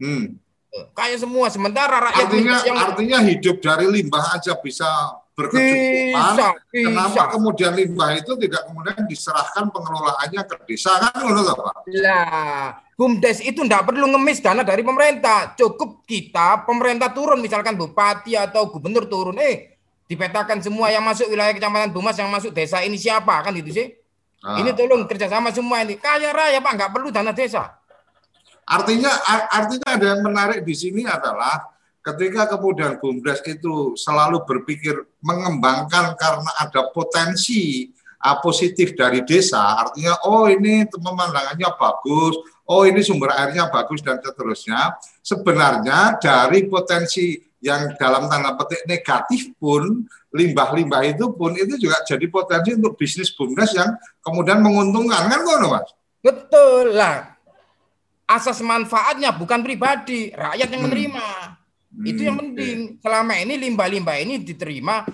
hmm. Eh, Kaya semua. Sementara rakyat artinya yang artinya hidup dari limbah aja bisa berkecukupan. Kenapa bisa. kemudian limbah itu tidak kemudian diserahkan pengelolaannya ke desa kan toh, Pak? Lah, BUMDes itu tidak perlu ngemis dana dari pemerintah. Cukup kita, pemerintah turun, misalkan bupati atau gubernur turun. Eh, dipetakan semua yang masuk wilayah kecamatan Bumas, yang masuk desa ini siapa, kan itu sih. Nah, Ini tolong kerjasama semua ini. Kaya raya Pak, nggak perlu dana desa. artinya ar- artinya ada yang menarik di sini adalah ketika kemudian Bumdes itu selalu berpikir mengembangkan karena ada potensi positif dari desa, artinya oh ini pemandangannya bagus, oh ini sumber airnya bagus dan seterusnya. Sebenarnya dari potensi yang dalam tanda petik negatif pun limbah-limbah itu pun itu juga jadi potensi untuk bisnis bumdes yang kemudian menguntungkan kan kok mas? Betul lah. Asas manfaatnya bukan pribadi, rakyat yang hmm. menerima. Hmm. Itu yang penting. Selama ini limbah-limbah ini diterima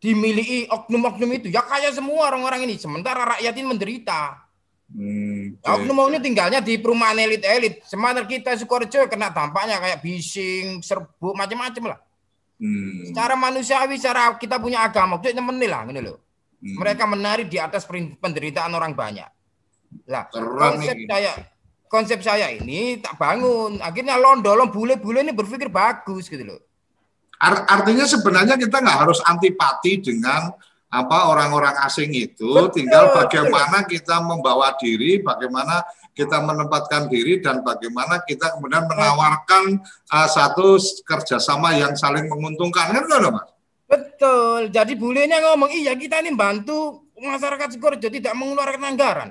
dimiliki oknum-oknum itu ya kayak semua orang-orang ini. Sementara rakyat ini menderita. Hmm, okay. Oknum ini tinggalnya di perumahan elit-elit. Sementara kita Sukorejo kena dampaknya kayak bising, serbuk, macam-macam lah. Hmm. Secara manusiawi, secara kita punya agama, itu temen lah, ini loh. Hmm. Mereka menari di atas penderitaan orang banyak. Lah, konsep ini. saya konsep saya ini tak bangun. Akhirnya londolong bule-bule ini berpikir bagus gitu loh. Artinya sebenarnya kita nggak harus antipati dengan apa orang-orang asing itu betul, tinggal bagaimana betul. kita membawa diri, bagaimana kita menempatkan diri dan bagaimana kita kemudian menawarkan uh, satu kerjasama yang saling menguntungkan kan loh mas? Betul. Jadi bulenya ngomong iya kita ini bantu masyarakat Sukorejo tidak mengeluarkan anggaran.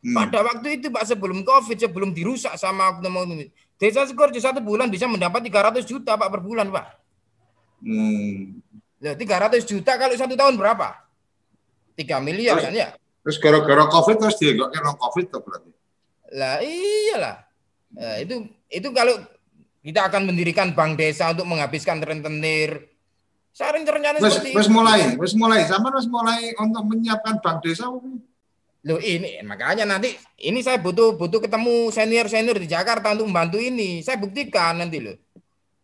Hmm. Pada waktu itu Pak sebelum Covid, sebelum dirusak sama oknum Desa Sukorejo satu bulan bisa mendapat 300 juta Pak per bulan Pak. Hmm. Ya, 300 juta kalau satu tahun berapa? 3 miliar terus, kan ya? Terus gara-gara Covid terus dia nggak kena Covid tuh berarti. Lah iyalah. Nah, itu itu kalau kita akan mendirikan bank desa untuk menghabiskan rentenir. Saya rencana seperti wes, mulai, wes mulai, sama wes mulai untuk menyiapkan bank desa. Loh ini makanya nanti ini saya butuh butuh ketemu senior senior di Jakarta untuk membantu ini. Saya buktikan nanti loh.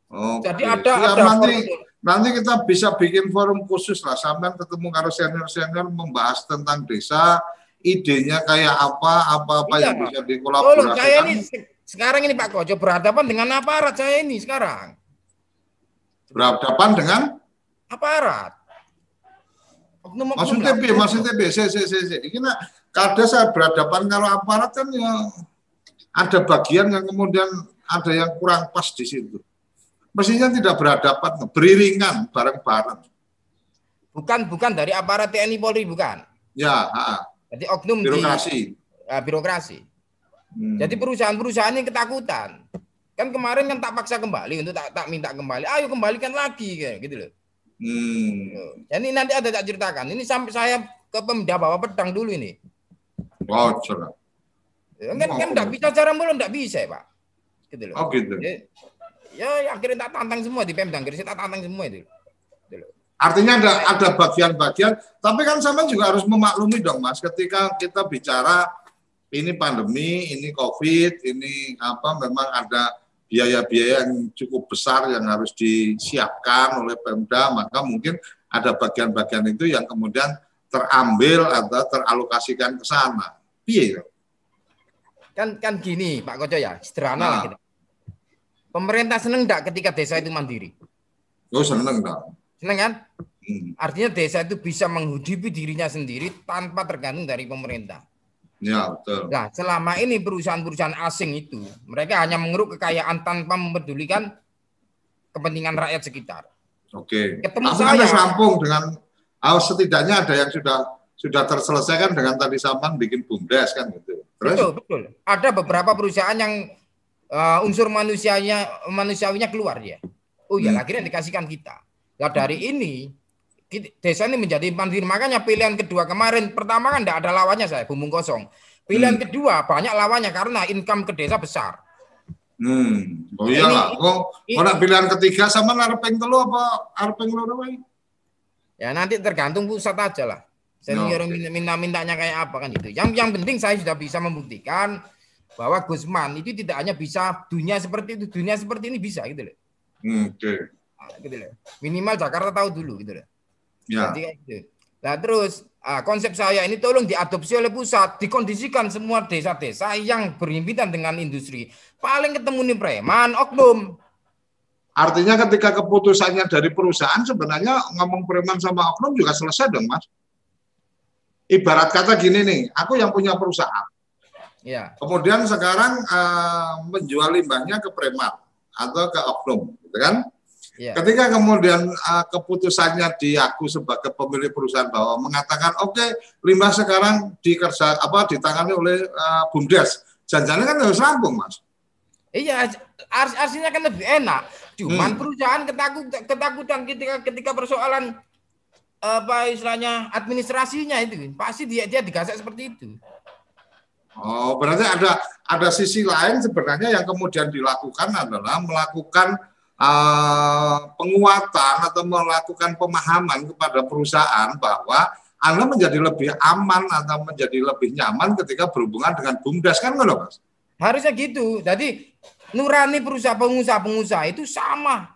Oh, Jadi ada ya, ada nanti, nanti kita bisa bikin forum khusus lah sampai ketemu karo senior-senior membahas tentang desa, idenya kayak apa, apa-apa iya. yang bisa dikolaborasikan. Oh, saya ini sekarang ini Pak Kojo berhadapan dengan aparat saya ini sekarang. Berhadapan dengan aparat. Oknum, maksudnya B, maksudnya B, saya, saya, saya, ini kada saya berhadapan kalau aparat kan ya ada bagian yang kemudian ada yang kurang pas di situ mestinya tidak berhadapan, beriringan bareng-bareng. Bukan bukan dari aparat TNI Polri bukan. Ya, ha. Jadi oknum birokrasi. Di, uh, birokrasi. Hmm. Jadi perusahaan-perusahaan yang ketakutan. Kan kemarin kan tak paksa kembali untuk tak, tak minta kembali. Ayo kembalikan lagi kayak gitu loh. Hmm. Jadi nanti ada tak ceritakan. Ini sampai saya ke Pemda bawa pedang dulu ini. Wow, cerah. Kan kan enggak bisa cara mulu enggak bisa, ya, Pak. Gitu loh. Oh gitu. Jadi, Ya, ya akhirnya tak tantang semua di Pemda Gresik tak tantang semua itu. Artinya ada ada bagian-bagian, tapi kan sama juga harus memaklumi dong Mas, ketika kita bicara ini pandemi, ini Covid, ini apa memang ada biaya-biaya yang cukup besar yang harus disiapkan oleh Pemda, maka mungkin ada bagian-bagian itu yang kemudian terambil atau teralokasikan ke sana. Iya. Kan kan gini Pak Koco ya, sederhana nah. lah kita. Pemerintah seneng enggak ketika desa itu mandiri? Oh seneng enggak. Seneng kan? Hmm. Artinya desa itu bisa menghidupi dirinya sendiri tanpa tergantung dari pemerintah. Ya betul. Nah selama ini perusahaan-perusahaan asing itu mereka hanya mengeruk kekayaan tanpa mempedulikan kepentingan rakyat sekitar. Oke. Ketemu Aku saya. rampung dengan oh, setidaknya ada yang sudah sudah terselesaikan dengan tadi Saman bikin bumdes kan gitu. Terus? Betul betul. Ada beberapa perusahaan yang uh, unsur manusianya manusiawinya keluar dia. Oh ya, hmm. akhirnya dikasihkan kita. Nah dari ini desa ini menjadi mandiri. Makanya pilihan kedua kemarin pertama kan tidak ada lawannya saya, bumbung kosong. Pilihan hmm. kedua banyak lawannya karena income ke desa besar. Hmm. Oh iya lah. Oh, orang pilihan ketiga sama arpeng telu apa arpeng loro Ya nanti tergantung pusat aja lah. Senior no. minta-mintanya kayak apa kan itu. Yang yang penting saya sudah bisa membuktikan bahwa Gusman itu tidak hanya bisa dunia seperti itu, dunia seperti ini bisa gitu loh. Hmm, oke. Okay. Nah, gitu loh. Minimal Jakarta tahu dulu gitu loh. Ya. Jadi gitu. Nah terus ah, konsep saya ini tolong diadopsi oleh pusat, dikondisikan semua desa-desa yang berhimpitan dengan industri. Paling ketemu nih preman, oknum. Artinya ketika keputusannya dari perusahaan sebenarnya ngomong preman sama oknum juga selesai dong mas. Ibarat kata gini nih, aku yang punya perusahaan. Ya. Kemudian sekarang uh, menjual limbahnya ke preman. atau ke oknum, gitu kan? Ya. Ketika kemudian uh, keputusannya diaku sebagai pemilik perusahaan bahwa mengatakan oke okay, limbah sekarang dikerja apa ditangani oleh uh, BUMDes, janjinya kan harus rampung mas. Iya, ars artinya kan lebih enak. Cuman hmm. perusahaan ketakut ketakutan ketika ketika persoalan apa istilahnya administrasinya itu pasti dia dia digasak seperti itu. Oh, berarti ada ada sisi lain sebenarnya yang kemudian dilakukan adalah melakukan uh, penguatan atau melakukan pemahaman kepada perusahaan bahwa Anda menjadi lebih aman atau menjadi lebih nyaman ketika berhubungan dengan BUMDes kan loh Mas? Harusnya gitu. Jadi nurani perusahaan pengusaha-pengusaha itu sama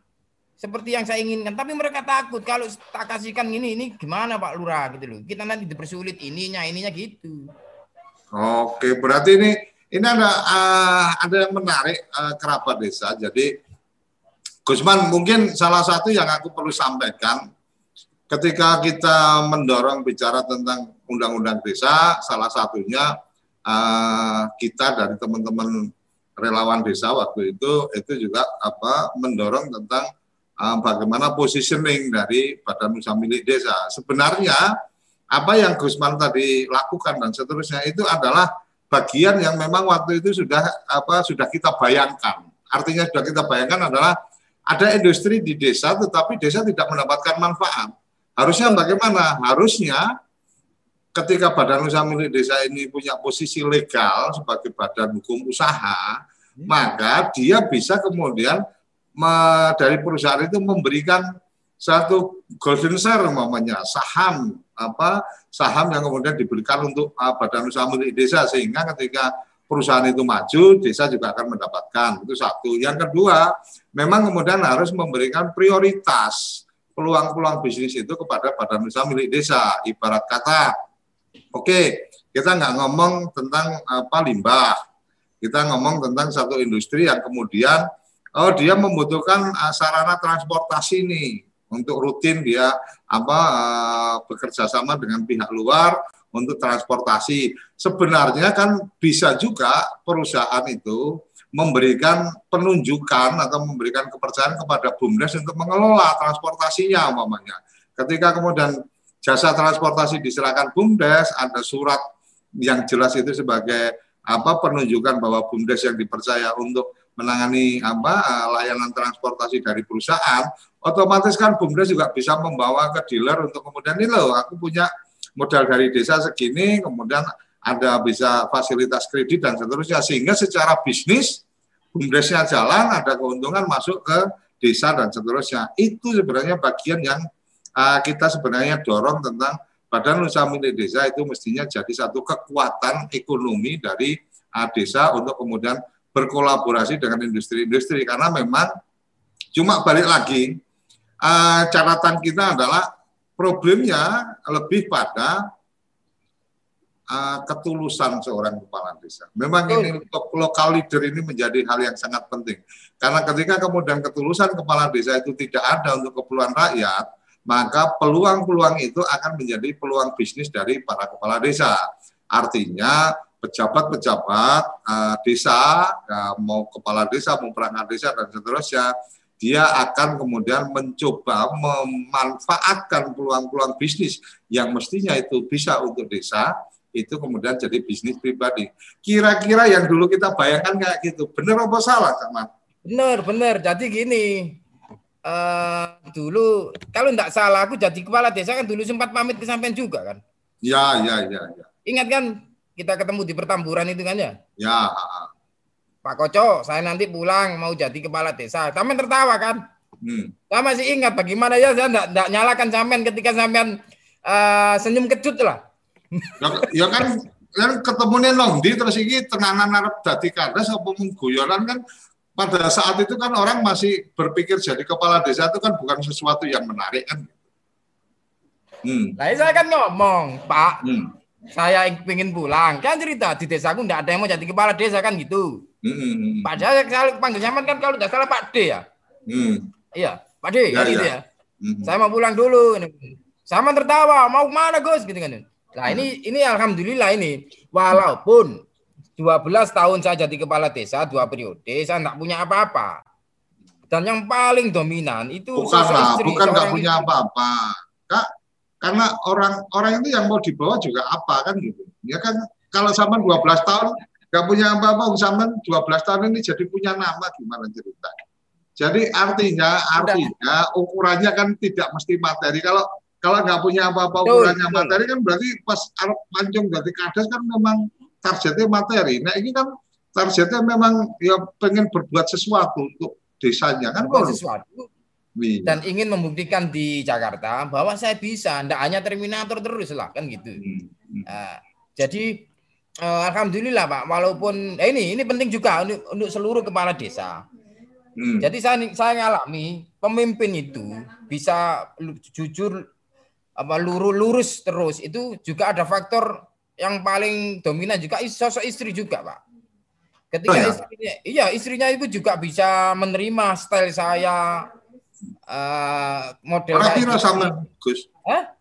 seperti yang saya inginkan. Tapi mereka takut kalau tak kasihkan ini ini gimana Pak Lurah gitu loh. Kita nanti dipersulit ininya ininya gitu. Oke, berarti ini ini ada uh, ada yang menarik uh, kerabat desa. Jadi Gusman mungkin salah satu yang aku perlu sampaikan ketika kita mendorong bicara tentang undang-undang desa, salah satunya uh, kita dari teman-teman relawan desa waktu itu itu juga apa mendorong tentang uh, bagaimana positioning dari Badan Usaha Milik Desa. Sebenarnya apa yang Gusman tadi lakukan dan seterusnya itu adalah bagian yang memang waktu itu sudah apa sudah kita bayangkan. Artinya sudah kita bayangkan adalah ada industri di desa tetapi desa tidak mendapatkan manfaat. Harusnya bagaimana? Harusnya ketika badan usaha milik desa ini punya posisi legal sebagai badan hukum usaha, hmm. maka dia bisa kemudian me, dari perusahaan itu memberikan satu golden share umpamanya saham apa saham yang kemudian diberikan untuk uh, badan usaha milik desa sehingga ketika perusahaan itu maju desa juga akan mendapatkan. Itu satu. Yang kedua memang kemudian harus memberikan prioritas peluang-peluang bisnis itu kepada badan usaha milik desa. Ibarat kata oke okay, kita nggak ngomong tentang apa limbah. Kita ngomong tentang satu industri yang kemudian oh dia membutuhkan uh, sarana transportasi nih untuk rutin dia apa uh, bekerja sama dengan pihak luar untuk transportasi. Sebenarnya kan bisa juga perusahaan itu memberikan penunjukan atau memberikan kepercayaan kepada BUMDes untuk mengelola transportasinya umpamanya. Ketika kemudian jasa transportasi diserahkan BUMDes, ada surat yang jelas itu sebagai apa penunjukan bahwa BUMDes yang dipercaya untuk menangani apa eh, layanan transportasi dari perusahaan, otomatis kan BUMDes juga bisa membawa ke dealer untuk kemudian ini loh aku punya modal dari desa segini kemudian ada bisa fasilitas kredit dan seterusnya. Sehingga secara bisnis BUMDesnya jalan ada keuntungan masuk ke desa dan seterusnya. Itu sebenarnya bagian yang uh, kita sebenarnya dorong tentang badan usaha milik desa itu mestinya jadi satu kekuatan ekonomi dari uh, desa untuk kemudian berkolaborasi dengan industri-industri karena memang cuma balik lagi uh, catatan kita adalah problemnya lebih pada uh, ketulusan seorang kepala desa. Memang oh. ini lokal leader ini menjadi hal yang sangat penting. Karena ketika kemudian ketulusan kepala desa itu tidak ada untuk keperluan rakyat, maka peluang-peluang itu akan menjadi peluang bisnis dari para kepala desa. Artinya pejabat-pejabat uh, desa, uh, mau kepala desa, mau perangkat desa dan seterusnya, dia akan kemudian mencoba memanfaatkan peluang-peluang bisnis yang mestinya itu bisa untuk desa, itu kemudian jadi bisnis pribadi. Kira-kira yang dulu kita bayangkan kayak gitu, benar apa salah, Kak Man? Benar, benar. Jadi gini, uh, dulu kalau tidak salah aku jadi kepala desa kan dulu sempat pamit ke sampean juga kan? Ya, ya, ya, ya. Ingat kan kita ketemu di pertamburan itu kan ya? Ya. Pak Koco, saya nanti pulang mau jadi kepala desa. Sampean tertawa kan? Hmm. Saya masih ingat bagaimana ya saya enggak, nyalakan sampean ketika sampean uh, senyum kecut lah. Ya, ya kan kan ketemunya di terus ini tenanan arep dadi kades apa guyonan kan pada saat itu kan orang masih berpikir jadi kepala desa itu kan bukan sesuatu yang menarik kan. Hmm. Nah, saya kan ngomong, Pak, hmm. Saya ingin pulang. Kan cerita di desaku enggak ada yang mau jadi kepala desa kan gitu. Hmm. Padahal kalau panggil zaman kan kalau tidak salah Pak D ya. Hmm. Iya, Pak D ya, kan gitu ya. Hmm. Saya mau pulang dulu. Sama tertawa, mau mana Gus gitu kan. Nah, ini ini alhamdulillah ini walaupun 12 tahun saya jadi kepala desa dua periode saya tidak punya apa-apa. Dan yang paling dominan itu bukan lah, istri, bukan nggak punya apa-apa. Kak, karena orang orang itu yang mau dibawa juga apa kan gitu. Ya kan kalau zaman 12 tahun nggak punya apa-apa, zaman 12 tahun ini jadi punya nama gimana cerita. Jadi artinya artinya ukurannya kan tidak mesti materi. Kalau kalau nggak punya apa-apa ukurannya materi kan berarti pas arep pancung dari kades kan memang targetnya materi. Nah ini kan targetnya memang ya pengen berbuat sesuatu untuk desanya kan. Bro. sesuatu Iya. dan ingin membuktikan di Jakarta bahwa saya bisa, tidak hanya Terminator terus lah kan gitu. Hmm, hmm. Nah, jadi eh, alhamdulillah Pak, walaupun eh, ini ini penting juga untuk, untuk seluruh kepala desa. Hmm. Jadi saya saya ngalami pemimpin itu bisa jujur apa lurus lurus terus itu juga ada faktor yang paling dominan juga sosok istri juga Pak. Ketika Oh, ya? istrinya iya istrinya itu juga bisa menerima style saya eh, model Ora pira sama Gus? Hah?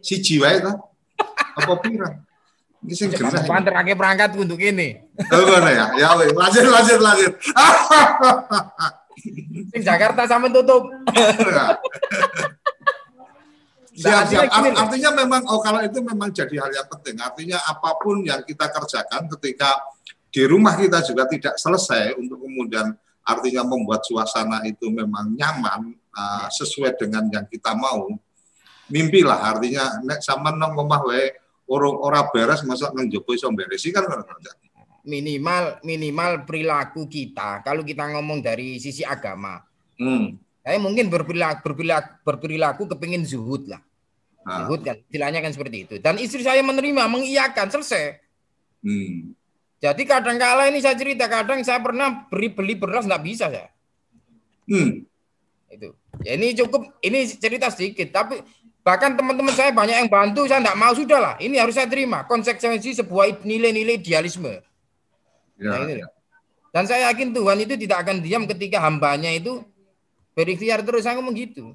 Siji wae ta? Apa pira? Iki sing genah. Panter akeh berangkat untuk ini. Oh, ngono ya. Ya wes, lanjut lanjut lanjut. Sing Jakarta sampai tutup. siap, artinya siap. Art- gini loh. Artinya memang oh kalau itu memang jadi hal yang penting. Artinya apa pun yang kita kerjakan ketika di rumah kita juga tidak selesai untuk kemudian artinya membuat suasana itu memang nyaman uh, sesuai dengan yang kita mau. Mimpilah artinya nek sama nang omah wae ora ora beres masa nang jopo iso beresi kan. Minimal minimal perilaku kita kalau kita ngomong dari sisi agama. Hmm. Saya mungkin berperilaku berperilaku, berperilaku kepingin zuhud lah. Nah, Zuhud kan istilahnya kan seperti itu. Dan istri saya menerima, mengiyakan, selesai. hmm. Jadi kadang kala ini saya cerita, kadang saya pernah beri beli beras nggak bisa saya. Hmm. Itu. Ya ini cukup, ini cerita sedikit, tapi bahkan teman-teman saya banyak yang bantu, saya nggak mau sudah lah. Ini harus saya terima. Konsekuensi sebuah nilai-nilai idealisme. Ya, Nah, ini ya. Dan saya yakin Tuhan itu tidak akan diam ketika hambanya itu berikhtiar terus. Saya ngomong gitu.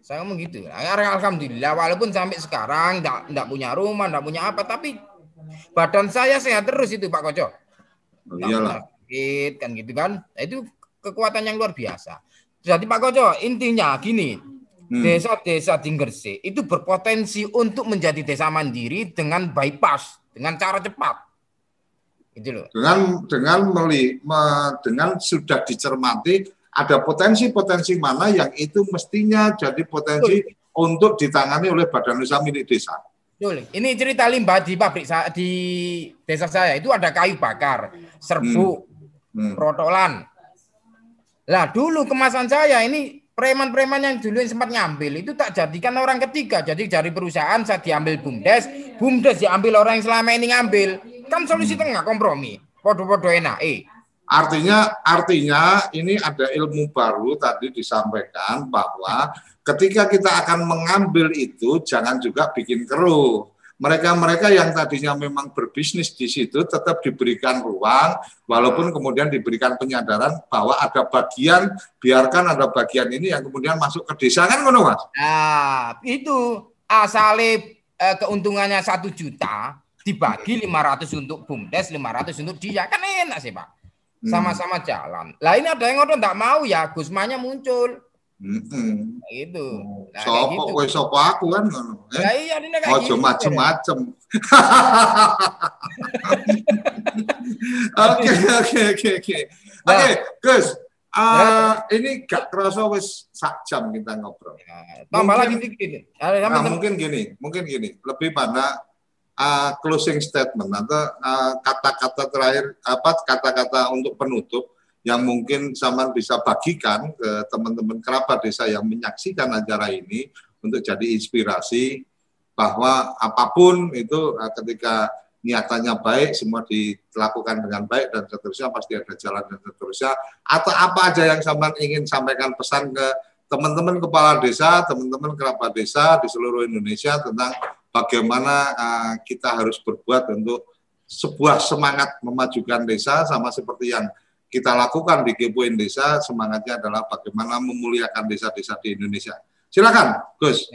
Saya ngomong gitu. Alhamdulillah walaupun sampai sekarang enggak punya rumah, enggak punya apa, tapi badan saya sehat terus itu Pak Koco. Oh, iyalah. sakit kan gitu kan. Nah, itu kekuatan yang luar biasa. Jadi Pak Koco intinya gini, Hmm. desa-desa di Gresik itu berpotensi untuk menjadi desa mandiri dengan bypass, dengan cara cepat. Itu loh. dengan dengan meli, me- dengan sudah dicermati ada potensi-potensi mana yang itu mestinya jadi potensi untuk ditangani oleh badan usaha milik desa. Betul. Ini cerita limbah di pabrik sa- di desa saya itu ada kayu bakar, serbuk, Hmm. protolan. Lah dulu kemasan saya ini preman-preman yang dulu yang sempat ngambil itu tak jadikan orang ketiga. Jadi dari perusahaan saya diambil bumdes, bumdes diambil orang yang selama ini ngambil. Kan solusi tengah kompromi. Podo-podo enak. Eh, Artinya artinya ini ada ilmu baru tadi disampaikan bahwa ketika kita akan mengambil itu jangan juga bikin keruh. Mereka-mereka yang tadinya memang berbisnis di situ tetap diberikan ruang walaupun kemudian diberikan penyadaran bahwa ada bagian biarkan ada bagian ini yang kemudian masuk ke desa kan ngono Mas? Nah, itu asale eh, keuntungannya satu juta dibagi 500 untuk bumdes, 500 untuk dia kan enak sih pak. Sama-sama jalan. Lah ini ada yang ngotot nggak mau ya Gusmanya muncul. Hmm. Nah, gitu. Nah, kayak Sopo gitu. kowe sopo aku kan ngono. Eh? Lah iya ini kayak Ojo gitu. macem-macem. Oke oke oke oke. Nah. Oke, Gus. eh, ini gak kerasa wis sak jam kita ngobrol. Nah, tambah Mungkin- lagi dikit. Nah, mungkin gini, mungkin gini, lebih pada uh, closing statement atau uh, kata-kata terakhir apa kata-kata untuk penutup yang mungkin Saman bisa bagikan ke teman-teman kerabat desa yang menyaksikan acara ini untuk jadi inspirasi bahwa apa pun itu uh, ketika niatannya baik semua dilakukan dengan baik dan seterusnya pasti ada jalan dan seterusnya. Atau apa aja yang Saman ingin sampaikan pesan ke teman-teman kepala desa, teman-teman kerabat desa di seluruh Indonesia tentang bagaimana uh, kita harus berbuat untuk sebuah semangat memajukan desa sama seperti yang kita lakukan di Kepoin Desa semangatnya adalah bagaimana memuliakan desa-desa di Indonesia. Silakan, Gus.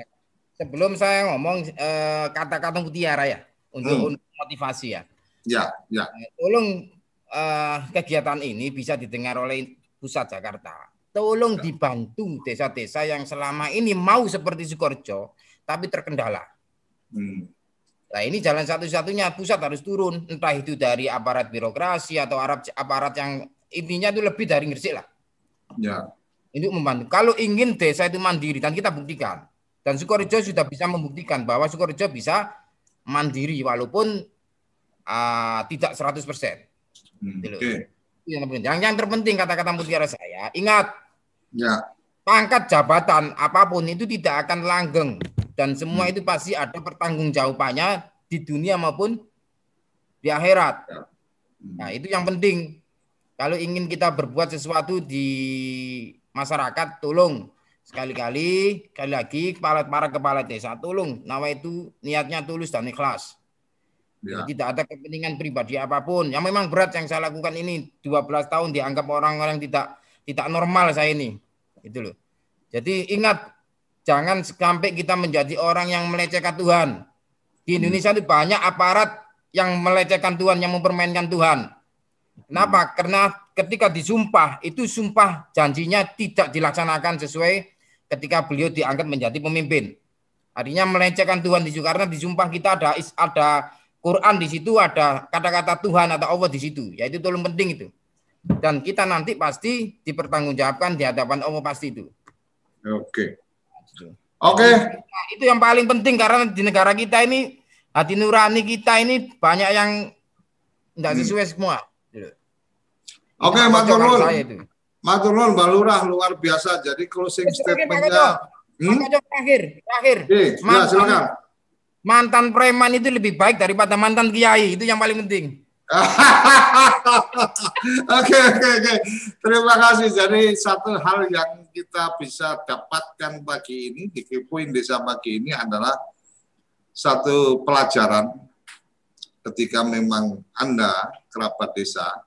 Sebelum saya ngomong eh, kata-kata mutiara ya untuk, Hmm. untuk motivasi ya. Ya, ya. Tolong eh, kegiatan ini bisa didengar oleh pusat Jakarta. tolong dibantu desa-desa yang selama ini mau seperti Sukorejo tapi terkendala. Hmm. Nah ini jalan satu-satunya pusat harus turun, entah itu dari aparat birokrasi atau aparat aparat yang intinya itu lebih dari Gresik lah. Ya. Untuk membantu. Kalau ingin desa itu mandiri dan kita buktikan, dan Sukorejo sudah bisa membuktikan bahwa Sukorejo bisa mandiri walaupun uh, tidak 100%. Hmm. Gitu Yang terpenting. Yang, yang terpenting kata-kata mutiara saya, ingat Ya. pangkat jabatan apa pun itu tidak akan langgeng dan semua itu pasti ada pertanggungjawabannya di dunia maupun di akhirat. Hmm. Nah, itu yang penting. Kalau ingin kita berbuat sesuatu di masyarakat, tolong sekali-kali, sekali lagi kepala para kepala desa tolong nawa itu niatnya tulus dan ikhlas. Ya. Tidak ada kepentingan pribadi apa pun. Yang memang berat yang saya lakukan ini 12 tahun dianggap orang-orang tidak tidak normal saya ini. Itu loh. Jadi ingat jangan sampai kita menjadi orang yang melecehkan Tuhan. Di Indonesia itu banyak aparat yang melecehkan Tuhan, yang mempermainkan Tuhan. Kenapa? Karena ketika disumpah, itu sumpah janjinya tidak dilaksanakan sesuai ketika beliau diangkat menjadi pemimpin. Artinya melecehkan Tuhan di situ karena di sumpah kita ada ada Quran di situ, ada kata-kata Tuhan atau Allah di situ. Ya itu tolong penting itu. Dan kita nanti pasti dipertanggungjawabkan di hadapan Allah pasti itu. Oke. Oke. Nah, itu yang paling penting karena di negara kita ini hati nurani kita ini banyak yang tidak Hmm. sesuai semua. Oke, Itu matur nuwun. Matur nuwun Mbak Lurah luar biasa. Jadi closing statementnya. Hmm? Pak terakhir, terakhir. Oke, ya Mantan- silakan. Mantan preman itu lebih baik daripada mantan kiai. Itu yang paling penting. Oke oke oke. Terima kasih. Jadi satu hal yang kita bisa dapatkan pagi ini di Desa pagi ini adalah satu pelajaran ketika memang Anda kerabat desa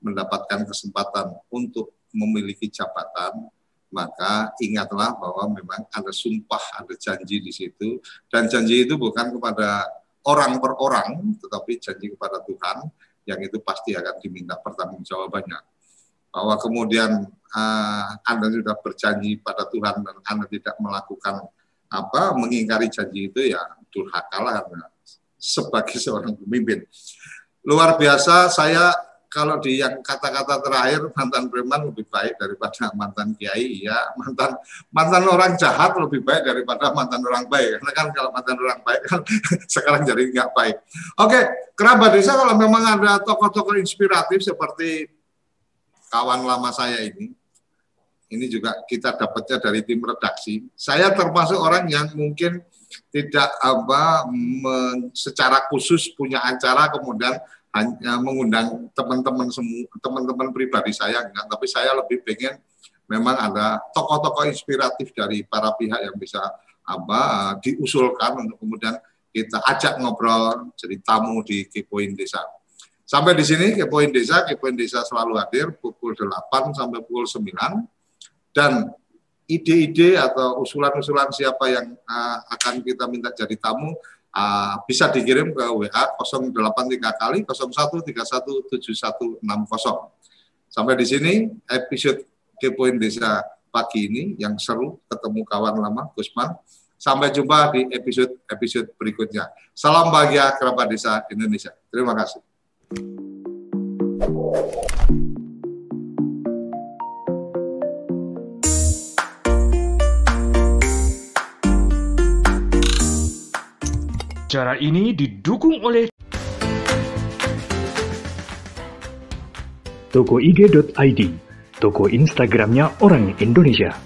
mendapatkan kesempatan untuk memiliki jabatan, maka ingatlah bahwa memang ada sumpah, ada janji di situ, dan janji itu bukan kepada orang per orang, tetapi janji kepada Tuhan, yang itu pasti akan diminta pertanggungjawabannya. Bahwa kemudian uh, Anda sudah berjanji pada Tuhan dan Anda tidak melakukan apa mengingkari janji itu ya durhakalah sebagai seorang pemimpin. Luar biasa saya kalau di yang kata-kata terakhir mantan preman lebih baik daripada mantan kiai. Ya mantan mantan orang jahat lebih baik daripada mantan orang baik. Karena kan kalau mantan orang baik kan sekarang jadi nggak baik. Oke kerabat desa kalau memang ada tokoh-tokoh inspiratif seperti kawan lama saya ini ini juga kita dapatnya dari tim redaksi. Saya termasuk orang yang mungkin tidak apa secara khusus punya acara kemudian hanya mengundang teman-teman semua teman-teman pribadi saya enggak tapi saya lebih pengen memang ada tokoh-tokoh inspiratif dari para pihak yang bisa apa diusulkan untuk kemudian kita ajak ngobrol jadi tamu di Kepoin Desa. Sampai di sini Kepoin Desa, Kepoin Desa selalu hadir pukul 8 sampai pukul 9 dan ide-ide atau usulan-usulan siapa yang uh, akan kita minta jadi tamu Uh, bisa dikirim ke WA 08 kali 01317160. Sampai di sini episode Kepoin Desa pagi ini yang seru ketemu kawan lama Gusman. Sampai jumpa di episode-episode berikutnya. Salam bahagia kerabat desa Indonesia. Terima kasih. Cara ini didukung oleh Toko IG.id, toko Instagramnya orang Indonesia.